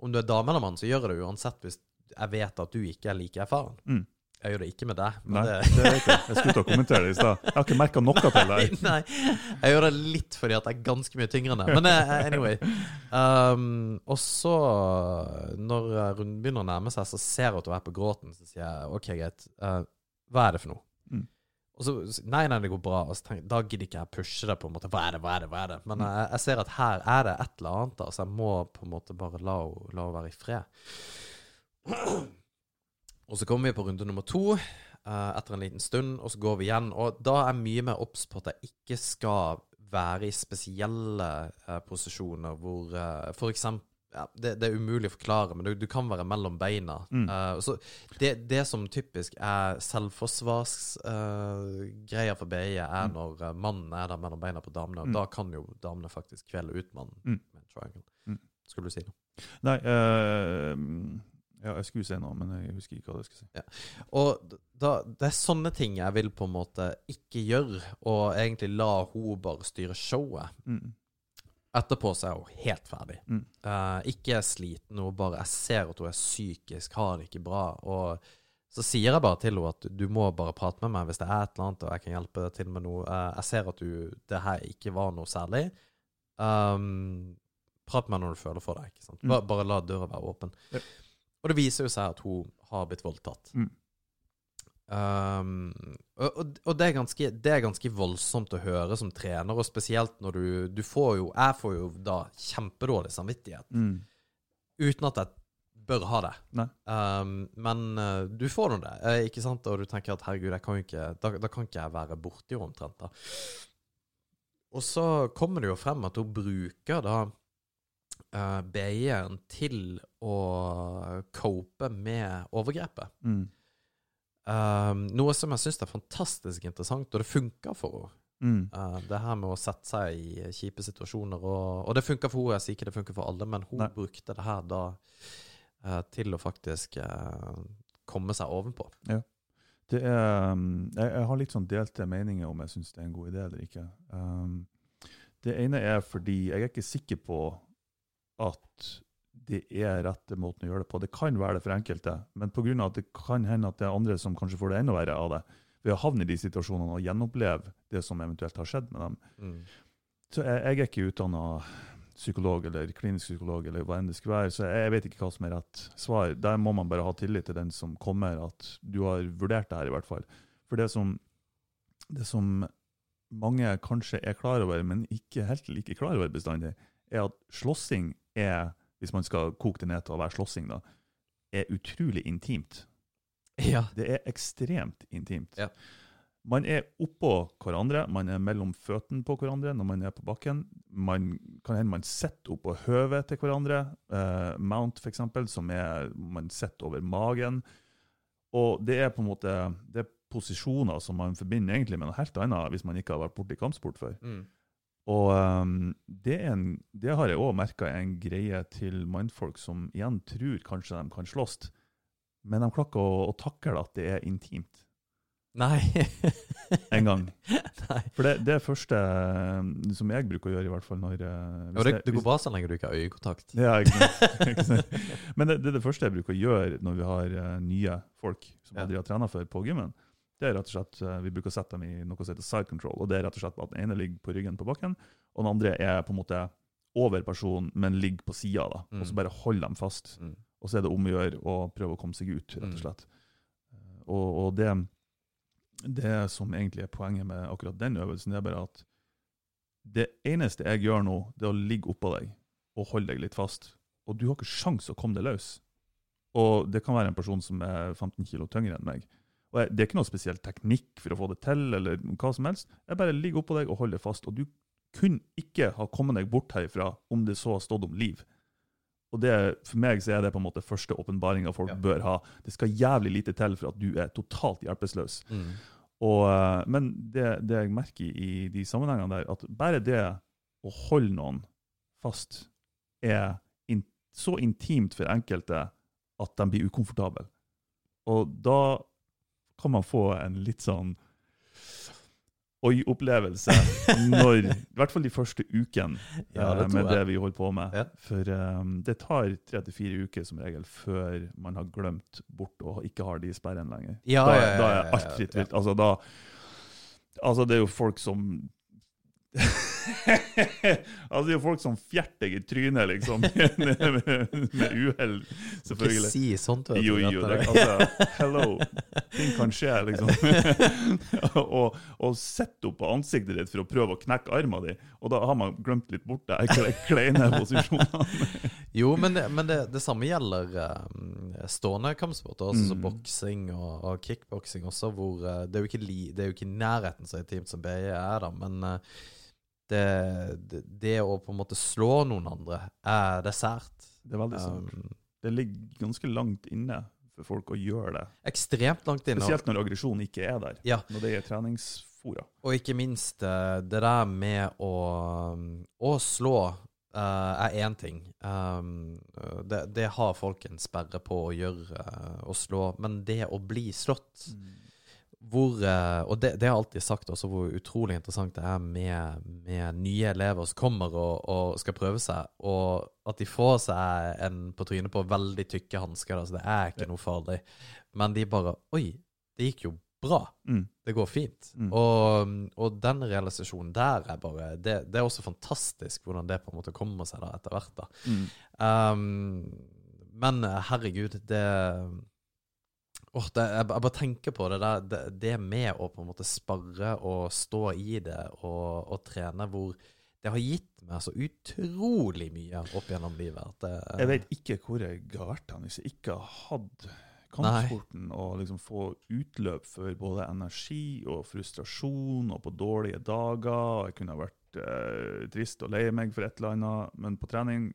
Om du er dame eller mann, så gjør jeg det uansett hvis jeg vet at du ikke er like erfaren. Mm. Jeg gjør det ikke med deg, men Nei, det det vet jeg. Jeg skulle til å kommentere det i stad. Jeg har ikke merka noe til deg. Nei, jeg gjør det litt fordi at jeg er ganske mye tyngre enn deg. Men eh, anyway. Um, og så, når eh, runden begynner å nærme seg, så ser jeg at hun er på gråten. Så sier jeg OK, greit. uh, hva er det for noe? Mm. Og så Nei, nei, det går bra. Og så tenker, da gidder ikke jeg pushe det. på en måte, Hva er det, hva er det? hva er det? Men jeg, jeg ser at her er det et eller annet, da, så jeg må på en måte bare la henne være i fred. Og så kommer vi på runde nummer to eh, etter en liten stund, og så går vi igjen. Og da er jeg mye mer obs på at jeg ikke skal være i spesielle eh, posisjoner hvor uh, eksempel ja, det, det er umulig å forklare, men du, du kan være mellom beina. Mm. Uh, så det, det som typisk er selvforsvarsgreier for BI, er Mm. når uh, mannen er der mellom beina på damene. Mm. da kan jo damene faktisk kvele ut mannen Mm. med en triangle. Mm. Skulle du si noe? Nei, eh, ja, jeg skulle si noe, men jeg husker ikke hva jeg skulle si. Og da, det er sånne ting jeg vil på en måte ikke gjøre, og egentlig la hun bare styre showet. Mm. Etterpå så er hun helt ferdig. Mm. Uh, ikke sliten, hun bare Jeg ser at hun er psykisk, har det ikke bra. Og så sier jeg bare til henne at du må bare prate med meg hvis det er et eller annet, og jeg kan hjelpe deg til med noe. Uh, jeg ser at du, det her ikke var noe særlig. Um, prat med meg når du føler for det. ikke sant? Bare, bare la døra være åpen. Ja. Og det viser jo seg at hun har blitt voldtatt. Mm. Um, og, og, det, er ganske, det er ganske voldsomt å høre som trener, og spesielt når du Du får jo Jeg får jo da kjempedårlig samvittighet. Mm. Uten at jeg bør ha det. Um, men uh, du får nå det, eh, ikke sant? Og du tenker at herregud, kan ikke, da, da kan ikke jeg være borti henne omtrent. da. Og så kommer det jo frem at hun bruker da uh, BI-en til å cope med overgrepet. Mm. Um, noe som jeg syns er fantastisk interessant, og det funker for henne. Mm. Uh, det her med å sette seg i kjipe situasjoner. Og, og det funker for henne, jeg sier ikke det funker for alle, men hun Nei. brukte det her da uh, til å faktisk uh, komme seg ovenpå. Det er, um, jeg, jeg har litt sånn delte meninger om jeg syns det er en god idé eller ikke. Um, det ene er fordi jeg er ikke sikker på at det er rette måten å gjøre det på. Det kan være det for enkelte, men pga. at det kan hende at det er andre som kanskje får det enda verre av det, ved å havne i de situasjonene og gjenoppleve det som eventuelt har skjedd med dem. Mm. Så jeg, jeg er ikke utdanna psykolog eller klinisk psykolog, eller hva enn det skulle være, så jeg vet ikke hva som er rett svar. Der må man bare ha tillit til den som kommer, at du har vurdert det her, i hvert fall. For det som, det som mange kanskje er klar over, men ikke helt like klar over bestandig, er at slåssing er, hvis man skal koke det ned til å være slåssing, da, er utrolig intimt. Ja. Det er ekstremt intimt. Ja. Man er oppå hverandre, man er mellom føttene på hverandre når man er på bakken. Man kan hende man sitter oppå høvet til hverandre, Uh, mount f.eks., som er man sitter over magen. Og det er på en måte det er posisjoner som man forbinder egentlig med noe helt annet hvis man ikke har vært borti kampsport før. Mm. Og um, det, er en, det har jeg òg merka er en greie til mannfolk som igjen tror kanskje de kan slåss, men de klarer ikke å, å takle at det er intimt Nei. en gang. Nei. For det, det er første eh, som jeg bruker å gjøre, i hvert fall når eh, Og det, det går bra så lenge du ikke har øyekontakt. Ja. Men det, det er det første jeg bruker å gjøre når vi har eh, nye folk som aldri har trena før på gymmen. Det er rett og slett, eh, Vi bruker å sette dem i noe som heter side control. og Det er rett og slett at Den ene ligger på ryggen på bakken, og den andre er på en måte over personen, men ligger på sida. Mm. Og så bare holder dem fast. Mm. Og så er det om å gjøre å prøve å komme seg ut, rett og Mm. slett. Eh, Og, og det, det som egentlig er poenget med akkurat den øvelsen, det er bare at det eneste jeg gjør nå, det er å ligge oppå deg og holde deg litt fast. Og du har ikke sjans å komme deg løs. Og det kan være en person som er 15 kilo tyngre enn meg. Og jeg, Det er ikke noe spesiell teknikk for å få det til, eller hva som helst. Jeg bare ligger oppå deg og holder fast. Og du kunne ikke ha kommet deg bort herifra om det så har stått om liv. Og det, For meg så er det på en måte første åpenbaringa folk Ja. bør ha. Det skal jævlig lite til for at du er totalt hjelpeløs. Mm. Og, eh, men det, det jeg merker i, i de sammenhengene der, at bare det å holde noen fast er in, så intimt for enkelte at de blir ukomfortable. Og da kan man få en litt sånn oi-opplevelse når I hvert fall de første ukene Ja, det eh, med jeg. det vi holder på med. Ja. For um, det tar tre til fire uker som regel før man har glemt bort og ikke har de sperrene lenger. Ja, da, da er alt fritt vilt. Altså, Altså, det er jo folk som altså, det er jo folk som fjerter deg i trynet, liksom, med, med, uhell, Ikke si sånt. vet du, Jo, jo, det, altså, hello. Ting kan skje, liksom. og, og sette opp på ansiktet ditt for å prøve å knekke armen din, og da har man glemt litt bort de kle- kleine posisjonene. Jo, men, det, men det, det samme gjelder eh, stående kampsport, altså Mm. boksing og, og kickboksing også, hvor uh, det, er jo ikke li, det er jo ikke i nærheten så intimt som BI er, da, men eh, det, det, det å på en måte slå noen andre er det sært. Det er veldig sant. Um, Det ligger ganske langt inne for folk å gjøre det. ekstremt langt inne. Spesielt når aggresjon ikke er der. Ja. Når det er treningsfora. Og ikke minst eh, det der med å, å slå uh, er én ting. Um, det, det har folk en sperre på å gjøre, uh, å slå. Men det å bli slått hvor, eh, Og det, det har jeg alltid sagt også, hvor utrolig interessant det er med, med nye elever som kommer og, og skal prøve seg, og at de får seg en på trynet på veldig tykke hansker. Altså, Så det er ikke noe farlig. Men de bare Oi, det gikk jo bra. Mm. Det går fint. Mm. Og, og den realisasjonen der er bare det, det er også fantastisk hvordan det på en måte kommer seg da etter hvert. da. Mm. Um, men eh, herregud, det Åh, det, jeg, jeg bare tenker på det der det, det med å på en måte sparre og stå i det og, og trene, hvor det har gitt meg så utrolig mye opp gjennom livet. Det, Jeg vet ikke hvor jeg har vært hen hvis jeg ikke har hatt kampsporten og liksom få utløp for både energi og frustrasjon og på dårlige dager. Jeg kunne ha vært eh, trist og lei meg for et eller annet, men på trening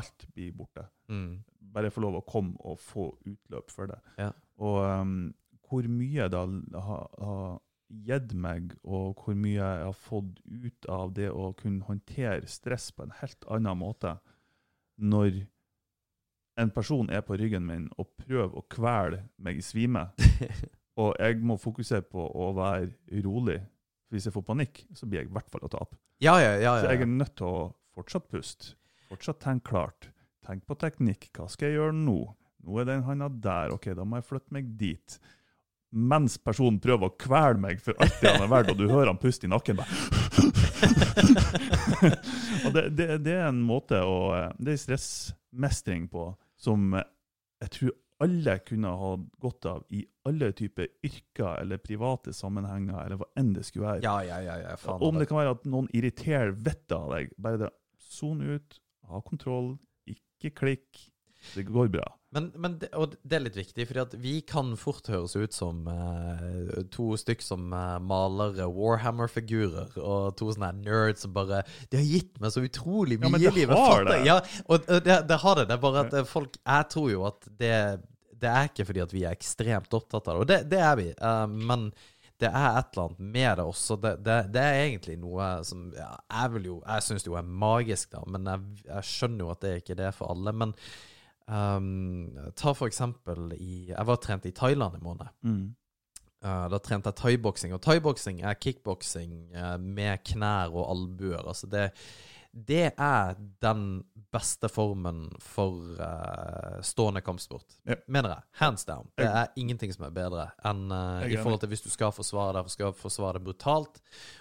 alt blir borte. mm, Bare få lov å komme og få utløp for det. Ja. Og um, hvor mye det har har gitt meg, og hvor mye jeg har fått ut av det å kunne håndtere stress på en helt annen måte når en person er på ryggen min og prøver å kvele meg i svime, og jeg må fokusere på å være rolig. Hvis jeg får panikk, så blir jeg i hvert fall å tape. Ja, ja, ja. Så ja, jeg er nødt til å fortsatt puste. Fortsatt tenke klart. Tenk på teknikk. Hva skal jeg gjøre nå? Nå er den handa der. OK, da må jeg flytte meg dit. Mens personen prøver å kvele meg for alt det han er verdt, og du hører han puste i nakken. Bare. og det, det, det er en måte å Det er stressmestring på som jeg tror alle kunne ha godt av i alle typer yrker eller private sammenhenger, eller hva enn det skulle være. ja, ja, ja. Om det kan være at noen irriterer vettet av deg, bare det, son ut, ha kontroll, ikke klikk, det går bra. Men, men det, og det er litt viktig, fordi vi kan fort høres ut som eh, to stykk som eh, maler Warhammer-figurer, og to sånne nerds som bare De har gitt meg så utrolig Ja, mye men i det livet. har fatter jeg. det. Ja, og, og det, det har det. Det er bare at folk Jeg tror jo at det Det er ikke fordi at vi er ekstremt opptatt av det, og det, det er vi, eh, men det er et eller annet med det også. Det, det, det er egentlig noe som ja, Jeg vil jo Jeg syns jo er magisk, da, men jeg, jeg skjønner jo at det er ikke det for alle. Men Um, ta for eksempel i Jeg var trent i Thailand i måned. Mm. Uh, da trente jeg thaiboksing. Og thaiboksing er kickboksing uh, med knær og albuer. Altså det, det er den beste formen for uh, stående kampsport, Ja. mener jeg. Hands down. Det er ingenting som er bedre enn uh, i forhold til hvis du skal forsvare deg, skal forsvare det brutalt,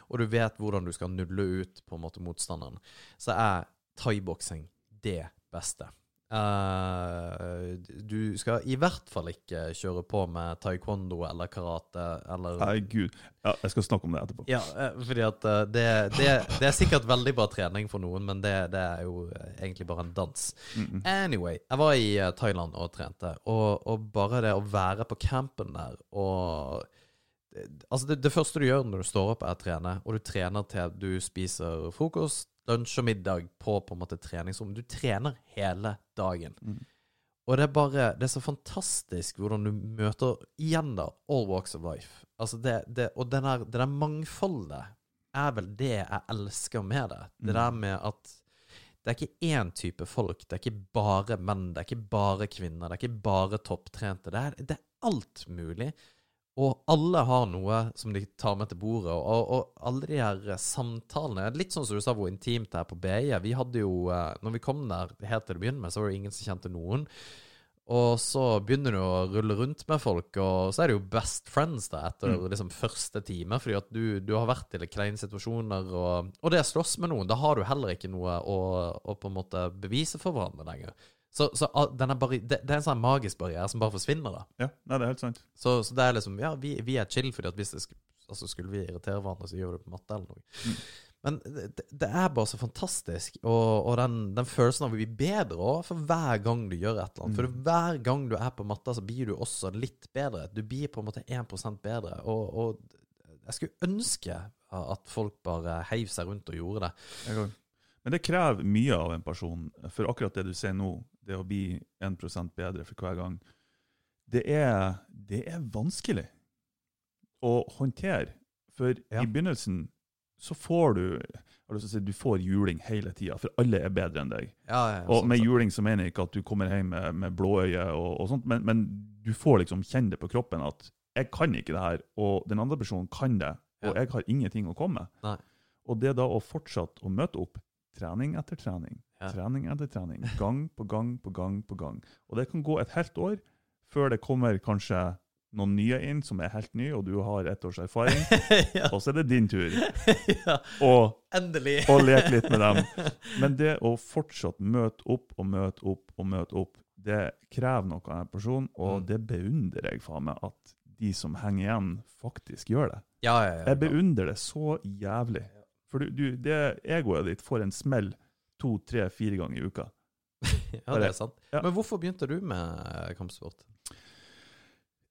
og du vet hvordan du skal nulle ut på en måte motstanderen, så er thaiboksing det beste. Eh, du skal i hvert fall ikke kjøre på med taekwondo eller karate eller Nei, gud. Ja, jeg skal snakke om det etterpå. Ja, eh, fordi at eh, det, det, det er sikkert veldig bra trening for noen, men det, det er jo egentlig bare en dans. Mm -mm. Anyway, jeg var i Thailand og trente, og, og bare det å være på campen der og Altså, det, det første du gjør når du står opp, er å trene, og du trener til du spiser frokost, lunsj og middag på på en måte treningsrom. Du trener hele dagen. Mm. Og det er bare Det er så fantastisk hvordan du møter igjen da all walks of life. Altså det, det, og det der, det der mangfoldet er vel det jeg elsker med det. Det Mm. der med at det er ikke én type folk. Det er ikke bare menn, det er ikke bare kvinner, det er ikke bare topptrente. Det er, det er alt mulig. Og alle har noe som de tar med til bordet. Og, og alle de her samtalene Litt sånn som du sa hvor intimt det er på BI. Vi hadde jo, eh, når vi kom der helt til å begynne med, så var det ingen som kjente noen. Og så begynner du å rulle rundt med folk, og så er det jo best friends da etter Mm. liksom første time. Fordi at du, du har vært i litt kleine situasjoner, og, og det slåss med noen, da har du heller ikke noe å, å på en måte bevise for hverandre lenger. Så, så den bare, det, det er en sånn magisk barriere som bare forsvinner, da. Ja, nei, det er helt sant. Så, så det er liksom Ja, vi, vi er chill, fordi at hvis det skulle, altså skulle vi irritere hverandre, så gjør vi det på matte eller noe. Mm. Men det, det er bare så fantastisk, og, og den, den følelsen av å bli bedre også, for hver gang du gjør et eller annet. For Mm. hver gang du er på matta, så blir du også litt bedre. Du blir på en måte 1 bedre. Og, og jeg skulle ønske at folk bare heiv seg rundt og gjorde det. Men det krever mye av en person, for akkurat det du sier nå, det å bli 1 bedre for hver gang, det er, det er vanskelig å håndtere. For Ja. i begynnelsen så får du si, du får juling hele tida, for alle er bedre enn deg. Ja, ja, Og sånn med sett. juling så mener jeg ikke at du kommer hjem med, med blåøye og, og sånt, men, men du får liksom kjenne det på kroppen at jeg kan ikke det her, og den andre personen kan det, og jeg har ingenting å komme med. Og det da å fortsette å møte opp, trening etter trening, Ja. trening etter trening, gang på gang på gang på gang. Og det kan gå et helt år før det kommer kanskje noen nye inn som er helt nye, og du har ett års erfaring, ja. og så er det din tur ja, Og, endelig. å leke litt med dem. Men det å fortsatt møte opp og møte opp og møte opp, det krever noe av en person, og Mm. det beundrer jeg faen meg at de som henger igjen, faktisk gjør det. Ja, ja, ja. Jeg beundrer det så jævlig. For du, du, det egoet ditt får en smell to, tre, fire ganger i uka. Ja, det er sant. Ja. Men hvorfor begynte du med eh, kampsport?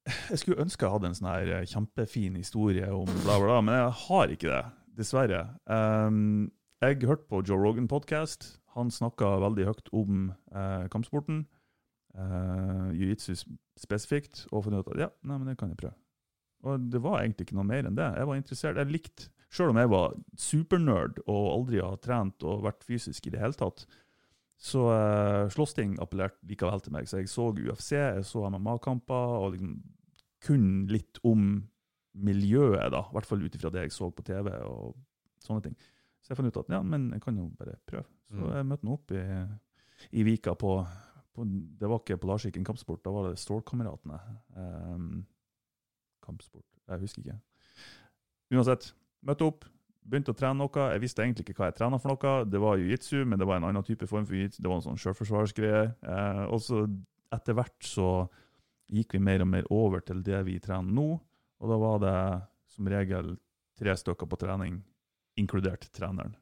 Jeg skulle ønske jeg hadde en sånn her eh, kjempefin historie om bla, bla, bla, men jeg har ikke det, dessverre. Um, jeg hørte på Joe Rogan podcast. Han snakka veldig høyt om uh, kampsporten, uh, jiu-jitsu spesifikt, og funnet ut at ja, nei, men det kan jeg prøve. Og det var egentlig ikke noe mer enn det. Jeg var interessert. Jeg likte, Selv om jeg var supernerd og aldri har trent og vært fysisk i det hele tatt, så uh, slåssting appellerte likevel til meg. Så jeg så UFC, jeg så MMA-kamper, og liksom kun litt om miljøet, da. I hvert fall ut ifra det jeg så på TV og sånne ting. Så jeg fant ut at ja, men jeg kan jo bare prøve. Så Mm. jeg møtte nå opp i, i Vika på, på Det var ikke Polarsviken kampsport, da var det Stålkameratene. Um, kampsport Jeg husker ikke. Uansett, møtte opp, begynte å trene noe. Jeg visste egentlig ikke hva jeg trena for noe. Det var jiu-jitsu, men det var en annen type form for jiu-jitsu. Det var en sånn sjølforsvarsgreie. Eh, og så etter hvert så gikk vi mer og mer over til det vi trener nå. Og da var det som regel tre stykker på trening, inkludert treneren.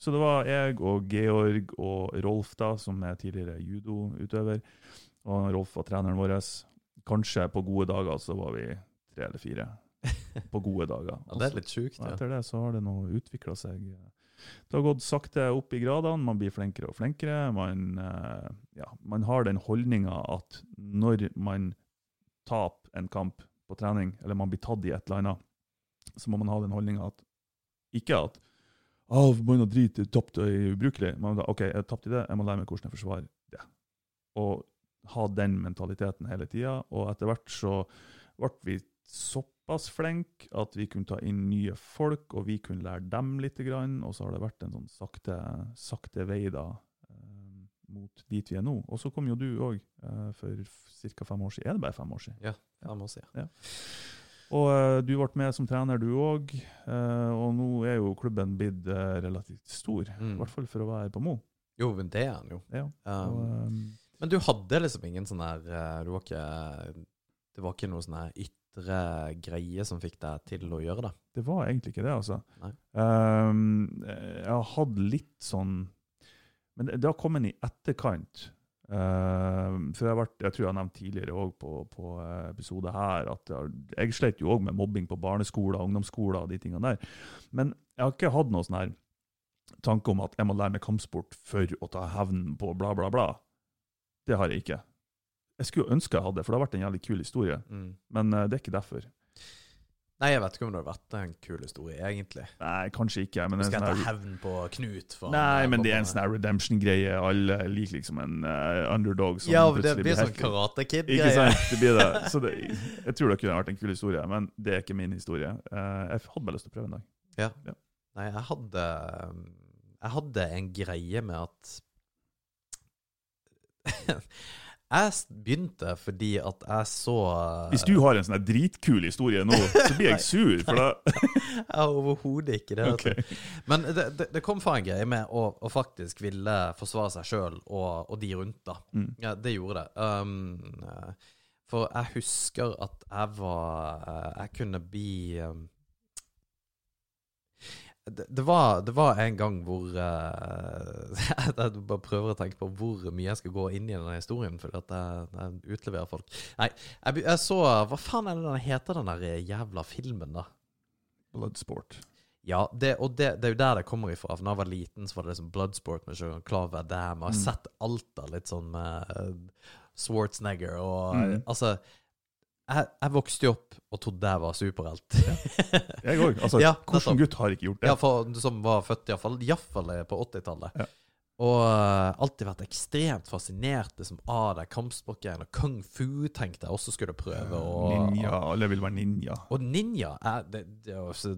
Så det var jeg og Georg og Rolf, da, som er tidligere judoutøver. Og Rolf var treneren vår. Kanskje på gode dager så var vi tre eller fire. På gode dager. Ja, det er litt sjukt. Og Ja. etter det så har det nå utvikla seg. Det har gått sakte opp i gradene, man blir flinkere og flinkere. Man, eh, ja, man har den holdninga at når man taper en kamp på trening, eller man blir tatt i et eller annet, så må man ha den holdninga at ikke at oh, man har drit, tapte, er ubrukelig. Man da, OK, jeg tapte i det, jeg må lære meg hvordan jeg forsvarer det. Og ha den mentaliteten hele tida. Og etter hvert så ble vi såpass flinke at vi kunne ta inn nye folk, og vi kunne lære dem litt. Og så har det vært en sånn sakte, sakte vei da, eh, mot dit vi er nå. Og så kom jo du òg eh, for ca. fem år siden. Er det bare fem år siden? Ja, jeg må si. Og eh, du ble med som trener, du òg. og nå er jo klubben blitt eh, relativt stor, Mm. i hvert fall for å være på Mo. Jo, men det er han jo. Ja. Um, og, um, Men du hadde liksom ingen sånn her eh, var ikke Det var ikke noe sånn her ytre greie som fikk deg til å gjøre det? Det var egentlig ikke det, altså. Ehm, jeg har hatt litt sånn Men det det har kommet i etterkant. Ehm, for jeg, har vært, jeg tror jeg har nevnt tidligere òg på, på eh, episode her at jeg, jeg slet jo òg med mobbing på barneskoler, ungdomsskoler og de tingene der. Men jeg har ikke hatt noe sånn her tanke om at jeg må lære meg kampsport for å ta hevn på bla, bla, bla. Det har jeg ikke. Jeg skulle ønske jeg hadde, for det har vært en jævlig kul historie. Mm. Men uh, det er ikke derfor. Nei, jeg vet ikke om det hadde vært en kul historie, egentlig. Nei, kanskje ikke. Men Du skal ta hevn på Knut. for Nei, men det er en sånn redemption-greie. Alle liker liksom en uh, underdog som Ja, det plutselig blir sånn Karate Kid-greie. Ikke sant? Det blir det. Så det, jeg tror det kunne vært en kul historie, men det er ikke min historie. Uh, jeg hadde bare lyst til å prøve en dag. Ja. Ja. Nei, jeg hadde Jeg hadde en greie med at Jeg begynte fordi at jeg så Hvis du har en sånn dritkul historie nå, så blir jeg sur, for da Jeg overhodet ikke det. Okay. du. Men det, det, det kom fra en greie med å, å faktisk ville forsvare seg sjøl og, og de rundt, da. Mm. Ja, det gjorde det. Um, eh, for jeg husker at jeg var eh, Jeg kunne bli um, det, det, var, det var en gang hvor uh, Jeg bare prøver å tenke på hvor mye jeg skal gå inn i denne historien, fordi at jeg, jeg utleverer folk. Nei, jeg, jeg så Hva faen er det den heter, den der jævla filmen, da? Bloodsport. Ja, det, og det, det er jo der det kommer ifra. For da jeg var liten, så var det liksom Bloodsport med Jean-Claude Dam. Damme. Og jeg har Mm. sett alt av litt sånn med uh, Schwarzenegger og Mm. Altså, jeg, jeg vokste jo opp og trodde jeg var superhelt. Jeg òg. Altså, Ja, hvilken gutt har ikke gjort det? ja, for, som var født Iallfall på 80-tallet. Ja. Og uh, alltid vært ekstremt fascinert liksom, av det kampsportgreiene. Og kung fu tenkte jeg også skulle prøve. Og, Ninja. Alle vil være ninja. Og ninja er det, det er jo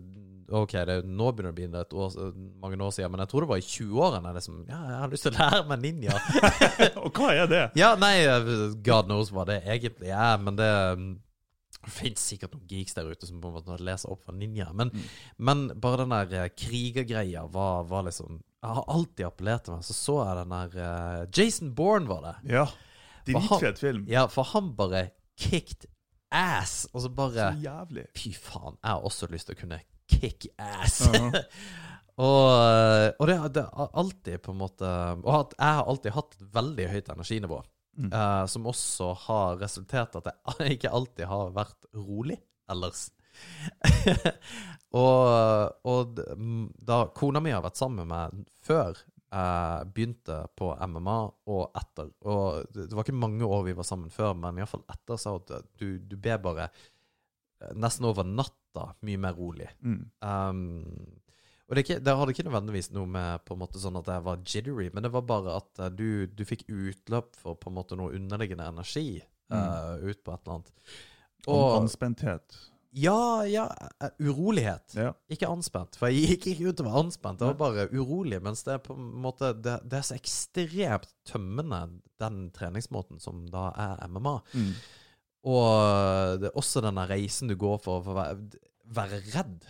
Ok, det, nå begynner det å bli et år, mange år siden, men jeg tror det var i 20-årene. Liksom, ja, jeg har lyst til å lære meg ninja. Og hva er det? ja, nei, God knows hva det egentlig er, men det det finnes sikkert noen geeks der ute som på en måte leser opp fra ninja. Men, Mm. men bare den der eh, krigergreia var, var liksom Jeg har alltid appellert til meg. Så så jeg den der uh, Jason Bourne var det. Ja. Dritfet film. Ja, for han bare kicked ass. Og så bare Så jævlig. Fy faen, jeg har også lyst til å kunne kick ass. Aha. og og det, det har alltid på en måte Og at jeg har alltid hatt veldig høyt energinivå. Mm. Uh, som også har resultert at jeg ikke alltid har vært rolig ellers. og, og da kona mi har vært sammen med før jeg begynte på MMA, og etter Og det var ikke mange år vi var sammen før, men iallfall etter sa hun at du, du ble bare eh, nesten over natta mye mer rolig. Mm. Um, og det, ikke, det hadde ikke nødvendigvis noe med på en måte sånn at jeg var jittery, men det var bare at eh, du, du fikk utløp for på en måte noe underliggende energi eh, ut på et eller annet. Og Og anspenthet. Ja, ja, eh, urolighet. Ja. Ikke anspent, for jeg gikk ikke ut og var anspent. Jeg var bare urolig. Mens det er på en måte Det, det er så ekstremt tømmende, den treningsmåten som da er MMA. Mm. Og det er også denne reisen du går for, for å være, være redd.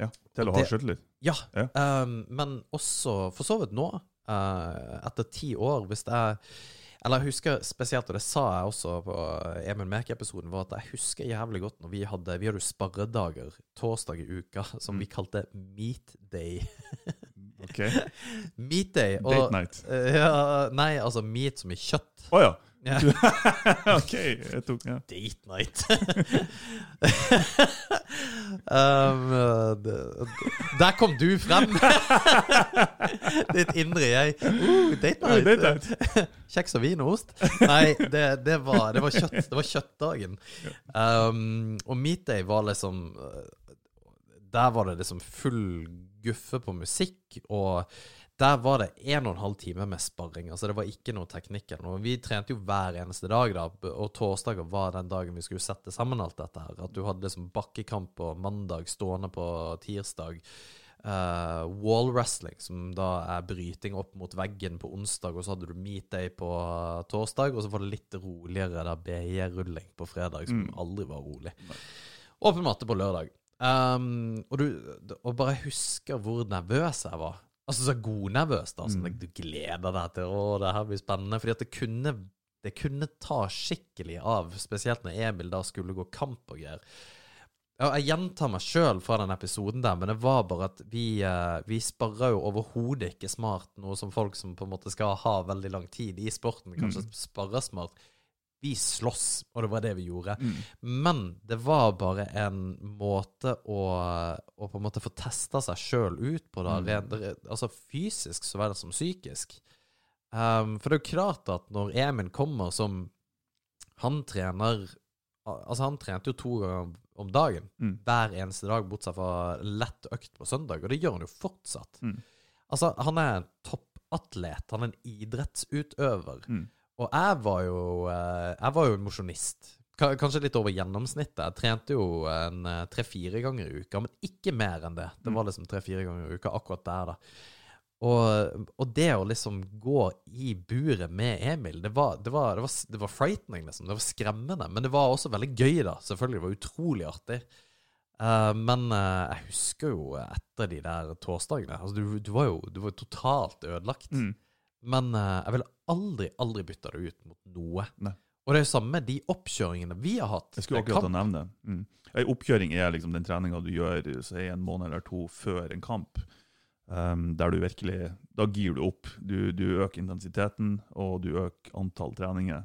ja. Til å ha det- Ja, Ja. Um, men også for så vidt nå, uh, etter ti år, hvis det er Eller jeg husker spesielt, og det sa jeg også på Emil Mek-episoden, var at jeg husker jævlig godt når vi hadde Vi hadde jo sparredager torsdag i uka som Mm. vi kalte meat day. OK? meat day. Og, Date night. eh, ja, nei, altså meat som i kjøtt. Å ja. Ja. OK. Jeg tok ja. Date night. um, der kom du frem! Ditt indre jeg. Uh, date night. date night. Kjeks og vin og ost? Nei, det, det, var, det var kjøtt. Det var kjøttdagen. Um, og meat day var liksom uh, Der var det liksom full guffe på musikk, og der var det en og en halv time med sparring. Altså Det var ikke noe teknikk eller noe. Vi trente jo hver eneste dag, da, og torsdager var den dagen vi skulle sette sammen alt dette her. At du hadde liksom bakkekamp på mandag, stående på tirsdag. Uh, wall wrestling, som da er bryting opp mot veggen på onsdag, og så hadde du meet day på torsdag, og så var det litt roligere da BJ-rulling på fredag, som Mm. aldri var rolig. Åpen matte på lørdag. Um, og, du, og bare husker hvor nervøs jeg var. Altså så godnervøs, da. Sånn, Mm. Du gleder deg til å, det her blir spennende. Fordi at det kunne, det kunne ta skikkelig av, spesielt når Emil da skulle gå kamp og greier. Jeg gjentar meg sjøl fra den episoden der, men det var bare at vi, eh, vi sparra jo overhodet ikke smart, noe som folk som på en måte skal ha veldig lang tid i sporten, kanskje Mm. sparrer smart. Vi slåss, og det var det vi gjorde. Mm. Men det var bare en måte å, å på en måte få testa seg sjøl ut på, da. Mm. Altså fysisk så vel som psykisk. Um, for det er jo klart at når Emin kommer som Han trener Altså, han trente jo to ganger om dagen Mm. hver eneste dag, bortsett fra lett økt på søndag, og det gjør han jo fortsatt. Mm. Altså, han er en toppatlet, han er en idrettsutøver. Mm. Og jeg var jo eh, Jeg var jo en mosjonist. Kanskje litt over gjennomsnittet. Jeg trente jo en eh, tre-fire ganger i uka, men ikke mer enn det. Det var liksom tre-fire ganger i uka akkurat der, da. Og, og det å liksom gå i buret med Emil, det var, det, var, det, var, det var frightening, liksom. Det var skremmende. Men det var også veldig gøy, da. Selvfølgelig. Det var utrolig artig. Uh, men uh, jeg husker jo etter de der torsdagene altså, du, du var jo du var totalt ødelagt. Mm. Men eh, jeg ville aldri, aldri bytta det ut mot noe. Nei. Og det er jo samme med de oppkjøringene vi har hatt. Jeg skulle akkurat kamp. nevne det. Mm. Ei oppkjøring er liksom den treninga du gjør si, en måned eller to før en kamp. Um, der du virkelig Da gir du opp. Du, du øker intensiteten, og du øker antall treninger.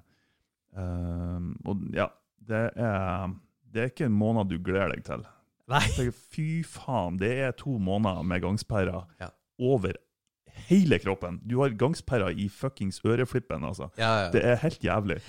Um, og ja, det er, det er ikke en måned du gleder deg til. Nei. Tenker, Fy faen, det er to måneder med gangsperrer Ja. over hele kroppen. Du har gangsperrer i fuckings øreflippen, altså. Ja, ja. Det er helt jævlig.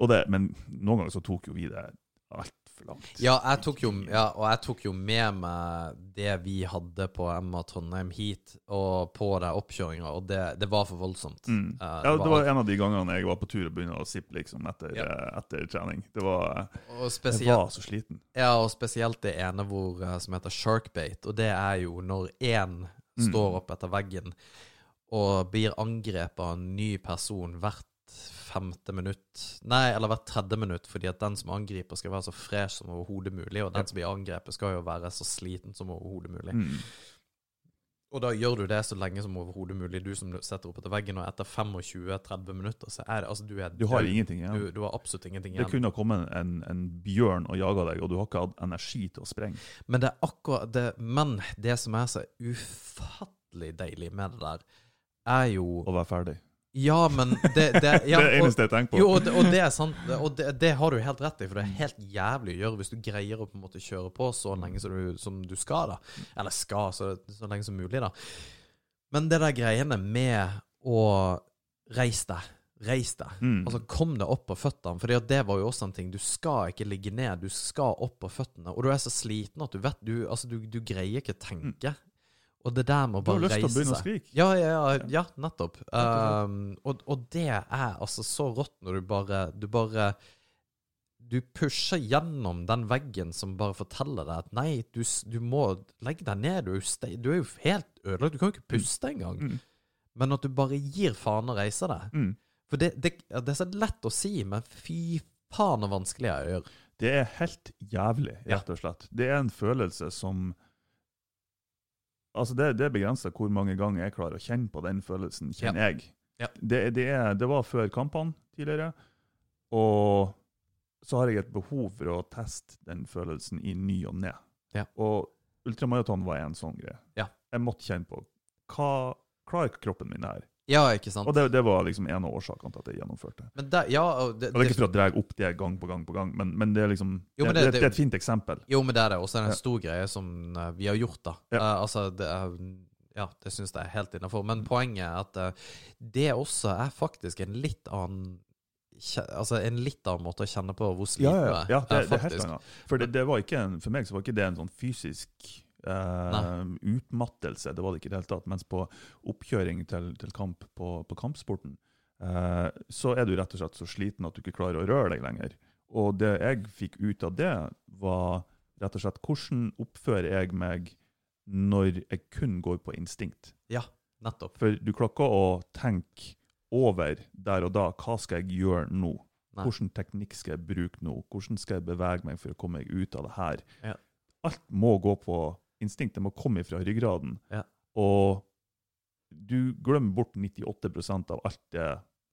Det, men noen ganger så tok jo vi det altfor langt. Ja, jeg tok jo, ja, og jeg tok jo med meg det vi hadde på Emma Trondheim hit, og på den oppkjøringa, og det, det var for voldsomt. Mm. Eh, Ja, det var alt- en av de gangene jeg var på tur og begynte å sippe liksom, etter, Ja. eh, etter trening. Det var, og jeg var så sliten. ja, og spesielt det ene hvor, eh, som heter sharkbait, og det er jo når én. Står opp etter veggen og blir angrepet av en ny person hvert femte minutt Nei, eller hvert tredje minutt, fordi at den som angriper, skal være så fresh som overhodet mulig, og den som blir angrepet, skal jo være så sliten som overhodet mulig. Mm. Og da gjør du det så lenge som overhodet mulig, du som setter opp etter veggen, og etter 25-30 minutter, så er det altså Du er Du har ingenting igjen. Du, du har absolutt ingenting igjen. Det kunne ha kommet en, en bjørn og jaga deg, og du har ikke hatt energi til å sprenge. Men det er akkurat det Men det som er så ufattelig deilig med det der, er jo Å være ferdig. Ja, men det, det, ja, det eneste jeg tenker på. jo, og det, og det er sant, og det, har du helt rett i, for det er helt jævlig å gjøre hvis du greier å på en måte kjøre på så lenge som du, som du skal, da. Eller skal, så, så lenge som mulig, da. Men det der greiene med å reise deg, reis deg. Mm. Altså, kom deg opp på føttene, for det var jo også en ting. Du skal ikke ligge ned, du skal opp på føttene. Og du er så sliten at du vet Du, altså, du, du greier ikke tenke. Og det der med å du har lyst til å begynne å skrike. ja, ja, ja, ja nettopp. Um, og, og det er altså så rått når du bare Du bare Du pusher gjennom den veggen som bare forteller deg at nei, du, du må legge deg ned. Du er jo, du er jo helt ødelagt. Du kan jo ikke puste engang. Mm. Men at du bare gir faen og reiser deg. Mm. For det, det, det er så lett å si, men fy faen så vanskelig det er. Det er helt jævlig, rett og slett. Det er en følelse som Altså, det, det er begrensa hvor mange ganger jeg klarer å kjenne på den følelsen, kjenner jeg. Ja. Det, det, er, det var før kampene tidligere, og så har jeg et behov for å teste den følelsen i ny og ne. Ja. Og ultramaraton var en sånn greie. Ja. Jeg måtte kjenne på hva klarer kroppen min her. Ja, ikke sant? Og det, det var liksom en av årsakene til at jeg gjennomførte. Men det, ja, og det, Og det er ikke for å dra opp det gang på gang på gang, men, men det er liksom Jo, det, det- er et fint eksempel. Jo, men det er det. Og så er det en stor greie som eh, vi har gjort, da. Ja. Uh, altså, det er Ja, det syns jeg er helt innafor. Men poenget er at eh, det også er faktisk en litt annen Altså en litt annen måte å kjenne på hvor sliten du er. ja. ja, ja det, er, det er helt annet. For, det, det var ikke en, for meg så var ikke det en sånn fysisk eh, utmattelse. Det var det ikke i det hele tatt. Mens på oppkjøring til, til kamp på, på kampsporten, eh, så er du rett og slett så sliten at du ikke klarer å røre deg lenger. Og det jeg fikk ut av det, var rett og slett hvordan oppfører jeg meg når jeg kun går på instinkt. Ja, nettopp. For du klarer å tenke over der og da hva skal jeg gjøre nå? Nei. Hvilken teknikk skal jeg bruke nå? Hvordan skal jeg bevege meg for å komme meg ut av det her? Ja. Alt må gå på instinkt. Det må komme fra ryggraden. Ja. Og du glemmer bort 98% av alt det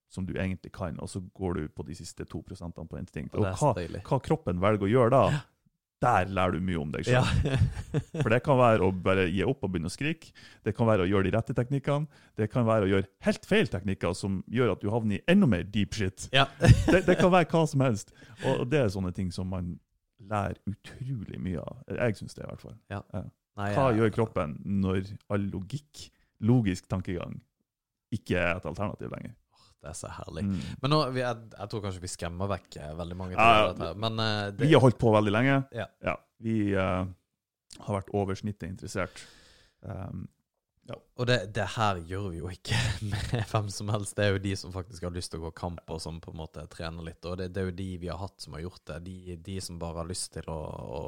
som du egentlig kan, og så går du på de siste 2 prosentene på instinkt. Og Og hva, hva kroppen velger å gjøre da, der lærer du mye om deg Ja. selv. For det kan være å bare gi opp og begynne å skrike. Det kan være å gjøre de rette teknikkene. Det kan være å gjøre helt feil teknikker som gjør at du havner i enda mer deep shit. ja. Det, det kan være hva som helst. Og det er sånne ting som man lærer utrolig mye av. Jeg syns det, i hvert fall. Nei, Hva gjør kroppen når all logikk, logisk tankegang, ikke er et alternativ lenger? Det er så herlig. Mm. Men nå, jeg, jeg tror kanskje vi skremmer vekk eh, veldig mange. Ja, ja. dette her. Men uh, det, Vi har holdt på veldig lenge. Ja. vi uh, har vært over snittet interessert. Um, Og det, det her gjør vi jo ikke med hvem som helst. Det er jo de som faktisk har lyst til å gå kamp, og som på en måte trener litt. Og det, det er jo de vi har hatt som har gjort det. De, de som bare har lyst til å, å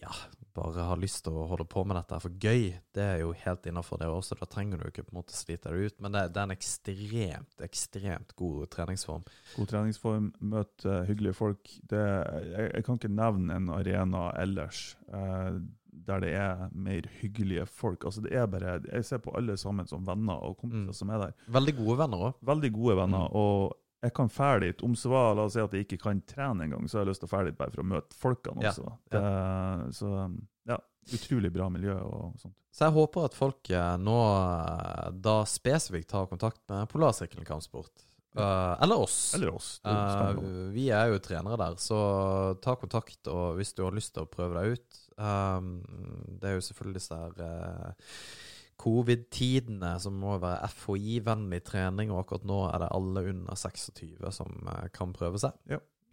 Ja, bare har lyst til å holde på med dette for gøy. Det er jo helt innafor det også. Da trenger du ikke på en måte slite deg ut. Men det, det er en ekstremt, ekstremt god treningsform. god treningsform, møte hyggelige folk. Det, jeg, jeg kan ikke nevne en arena ellers eh, der det er mer hyggelige folk. Altså det er bare, Jeg ser på alle sammen som venner og kompiser Mm. som er der. Veldig gode venner òg. Veldig gode venner. Mm. og jeg kan fære dit. Om så var, la oss si at jeg ikke kan trene engang, så har jeg lyst til å fære dit bare for å møte folkene Ja, også. Det, så ja, utrolig bra miljø og sånt. Så jeg håper at folk eh, nå eh, da spesifikt tar kontakt med Polarsirkelen kampsport. Eh, eller oss. Eller oss. Eh, vi er jo trenere der, så ta kontakt og hvis du har lyst til å prøve deg ut. Um, det er jo selvfølgelig disse her uh, covid-tidene som må være FHI-vennlig trening, og akkurat nå er det alle under 26 som kan prøve seg.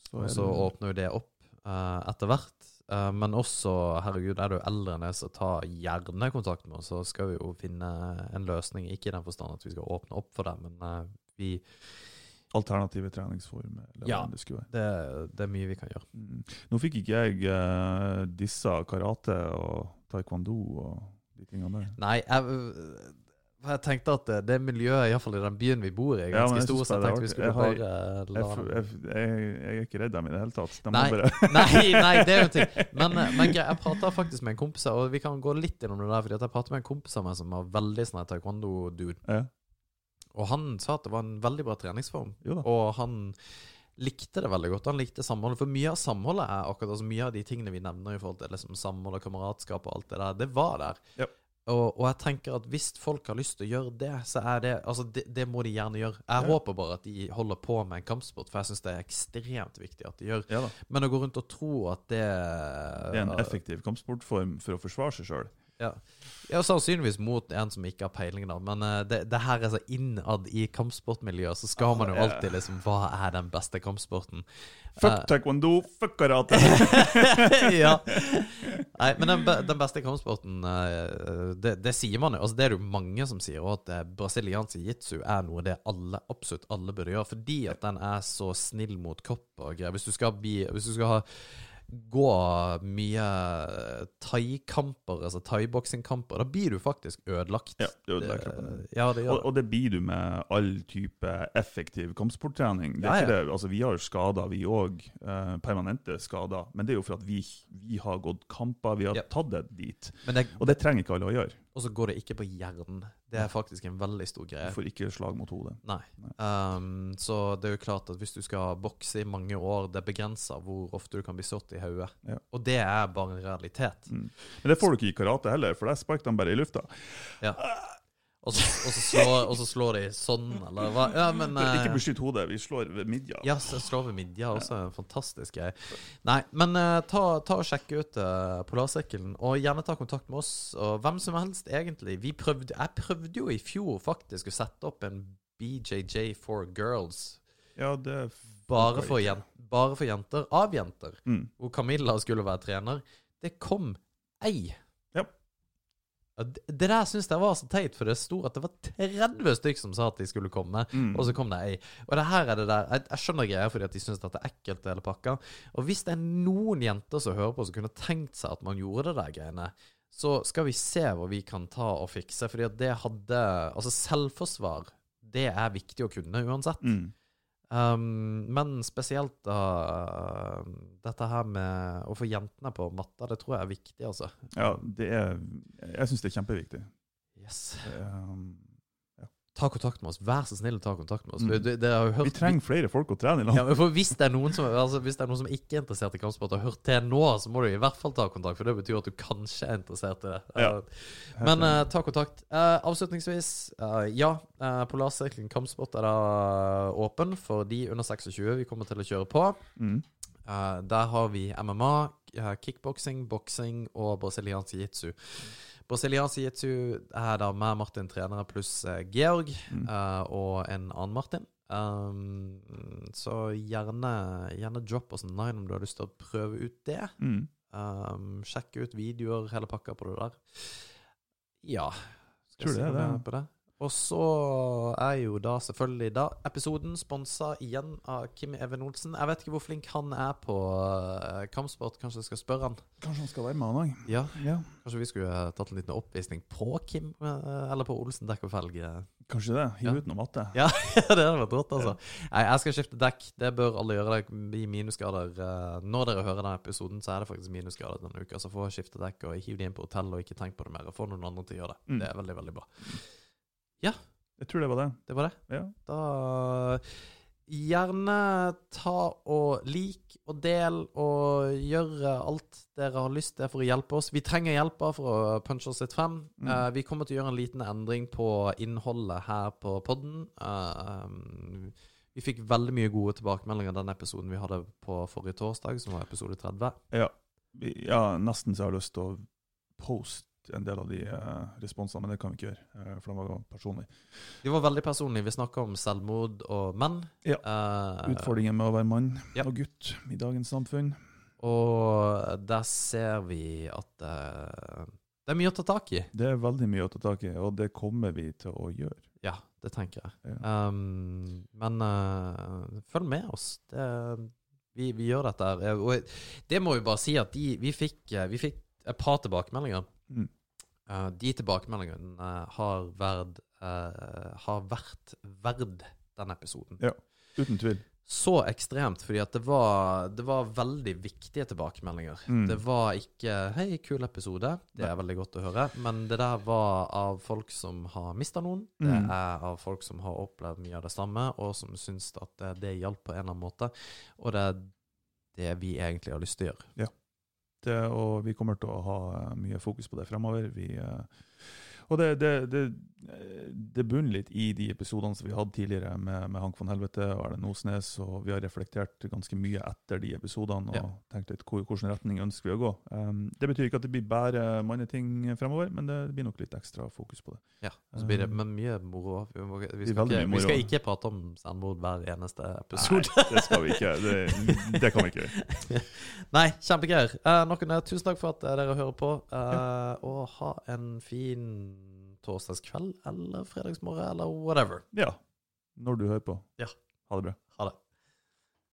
Så Og så åpner jo det opp uh, etter hvert. Uh, men også, herregud, er du eldre enn det, så ta gjerne kontakt med oss, så skal vi jo finne en løsning. Ikke i den forstand at vi skal åpne opp for det, men uh, vi, Alternative treningsformer. Eller Ja. det det, det er mye vi kan gjøre. Mm. Nå fikk ikke jeg uh, dissa karate og taekwondo og de tingene der. Nei, jeg, jeg tenkte at det, det miljøet, iallfall i den byen vi bor i, er Ja, ganske jeg stor, så jeg tenkte vi skulle jeg har, bare Jeg, jeg, jeg, er ikke redd dem i det hele tatt. De Nei. Nei, nei, det er jo en ting. Men, eh, men jeg prata faktisk med en kompis, og vi kan gå litt innom det der, fordi jeg prater med en kompis av meg som var veldig sånn taekwondo-dude. ja. Og han sa at det var en veldig bra treningsform. Og han likte det veldig godt. Han likte samholdet. For mye av samholdet er akkurat altså mye av de tingene vi nevner i forhold til liksom samhold og kameratskap og alt det der, det var der. Ja. Og, og jeg tenker at hvis folk har lyst til å gjøre det, så er det Altså, det, det må de gjerne gjøre. Jeg Ja. håper bare at de holder på med en kampsport, for jeg syns det er ekstremt viktig at de gjør. Ja. Men å gå rundt og tro at det Det er en effektiv kampsportform for å forsvare seg sjøl. Ja. ja, sannsynligvis mot en som ikke har peiling, da. Men uh, det, det her er så innad i kampsportmiljøet, så skal Ah, man jo yeah. alltid liksom Hva er den beste kampsporten? Fuck taekwondo, fuck karate! ja. Nei, men den, den beste kampsporten, uh, det, det sier man jo. Altså, det er det jo mange som sier, og at brasiliansk jiu-jitsu er noe det alle, absolutt alle burde gjøre. Fordi at den er så snill mot kropp og greier. Hvis du skal bli Hvis du skal ha gå mye thaikamper, altså thaiboksingkamper, da blir du faktisk ødelagt. Ja, det ødelegger kroppen. Ja, det Og, og det blir du med all type effektiv kampsporttrening. Det Ja, ja. det, altså Vi har skader, vi òg. Eh, permanente skader. Men det er jo for at vi, vi har gått kamper, vi har tatt det dit. Men det, Og det trenger ikke alle å gjøre. Og så går det ikke på hjernen. Det er faktisk en veldig stor greie. Du får ikke slag mot hodet. Nei. Nei. Um, så det er jo klart at hvis du skal bokse i mange år, det er begrensa hvor ofte du kan bli slått i hodet. Ja. Og det er bare en realitet. Mm. Men det får du ikke i karate heller, for der sparker de bare i lufta. Og så, og, så slår, og så slår de sånn, eller hva? Ja, men eh, Ikke beskytt hodet, vi slår ved midja. Ja, så slår ved midja også. En fantastisk greie. Nei, men eh, ta, ta og sjekk ut uh, Polarsykkelen, og gjerne ta kontakt med oss. Og hvem som helst, egentlig. Vi prøvde, jeg prøvde jo i fjor faktisk å sette opp en BJJ for girls. Ja, det Bare for, bare for jenter. Av jenter. Mm. Hvor Camilla skulle være trener. Det kom ei. Ja. Det det der syns jeg var så teit, for det sto at det var 30 stykk som sa at de skulle komme. Mm. Og så kom det ei. Og det her er det der Jeg, jeg skjønner greia fordi at de syns det er ekkelt, hele pakka. Og hvis det er noen jenter som hører på, som kunne tenkt seg at man gjorde det der greiene, så skal vi se hva vi kan ta og fikse. Fordi at det hadde Altså, selvforsvar, det er viktig å kunne uansett. Mm. Um, men spesielt da dette her med å få jentene på matta, det tror jeg er viktig, altså. Ja, det er Jeg syns det er kjempeviktig. Yes. Um, Ta kontakt med oss. Vær så snill å ta kontakt med oss. Mm. Det, det hørt vi trenger flere folk å trene i lag. ja, men for hvis det, er som, altså, hvis det er noen som ikke er interessert i kampsport og har hørt til nå, så må du i hvert fall ta kontakt, for det betyr at du kanskje er interessert i det. Ja. Men uh, ta kontakt. Uh, avslutningsvis, uh, ja. Uh, Polarsirkelen kampsport er da åpen for de under 26 vi kommer til å kjøre på. mm. Der har vi MMA, kickboksing, boksing og brasiliansk jiu-jitsu. Brasiliansk jiu-jitsu er da med Martin trenere pluss eh, Georg Mm. uh, og en annen Martin. Um, så gjerne, gjerne drop oss en line om du har lyst til å prøve ut det. Mm. Um, sjekk ut videoer, hele pakka på det der. Ja. Skal Tror jeg si det det. på det. Og så er jo da selvfølgelig da episoden sponsa igjen av Kim Even Olsen. Jeg vet ikke hvor flink han er på uh, kampsport. Kanskje jeg skal spørre han. Kanskje han skal være med, han òg. Ja, Ja. Kanskje vi skulle tatt en liten oppvisning på Kim, uh, eller på Olsen dekk og felg. uh. Kanskje det. Hiv Ja. ut noe matte. Ja, det hadde vært rått, altså. Nei, jeg skal skifte dekk. Det bør alle gjøre. Det blir minusgrader. Når dere hører denne episoden, så er det faktisk minusgrader denne uka. Så få skifte dekk og hiv de inn på hotell og ikke tenk på det mer. Og få noen andre til å gjøre det. Mm. Det er veldig, veldig bra. Jeg tror det var det. Det var det. Ja. Da gjerne ta og lik og del og gjøre alt dere har lyst til for å hjelpe oss. Vi trenger hjelp for å punche oss litt frem. Mm. Uh, vi kommer til å gjøre en liten endring på innholdet her på podden. Eh, vi fikk veldig mye gode tilbakemeldinger den episoden vi hadde på forrige torsdag, som var episode 30. Ja. Ja, nesten så jeg har lyst til å poste en del av de eh, responsene, men det kan vi ikke gjøre, eh, for de var personlige. De var veldig personlige. Vi snakka om selvmord og menn. Ja. Eh, Utfordringen med å være mann Ja. og gutt i dagens samfunn. Og der ser vi at det er mye å ta tak i. Det er veldig mye å ta tak i, og det kommer vi til å gjøre. Ja, det tenker jeg. Ja. Um, men uh, følg med oss. Det, vi, vi gjør dette her. Og det må vi bare si at de, vi, fikk, vi fikk et par tilbakemeldinger. Mm. Eh, de tilbakemeldingene eh, har, verd, uh, har vært verd den episoden. Ja, Uten tvil. Så ekstremt, fordi at det var, det var veldig viktige tilbakemeldinger. Mm. Det var ikke 'hei, kul episode', det er veldig godt å høre, men det der var av folk som har mista noen. Det Mm. er av folk som har opplevd mye av det samme, og som syns at det, det hjalp på en eller annen måte. Og det er det vi egentlig har lyst til å gjøre. Det, og vi kommer til å ha mye fokus på det fremover. Vi, eh, og det, det, det, eh, det bunner litt i de episodene som vi hadde tidligere med, med Hank von Helvete og Erlend Osnes, og vi har reflektert ganske mye etter de episodene og Ja. tenkt litt hvor, hvilken retning ønsker vi å gå. Um, det betyr ikke at det blir bare manneting fremover, men det blir nok litt ekstra fokus på det. Ja, så blir det men mye moro. Vi, må, vi, skal ikke, vi skal ikke prate om selvmord hver eneste episode. Nei, det skal vi ikke. Det, det kan vi ikke. Nei, kjempegreier. Uh, noen, tusen takk for at eh, dere hører på. eh, Og ha en fin torsdagskveld eller fredagsmorgen eller whatever. Ja. Når du hører på. Ja. Ha det bra.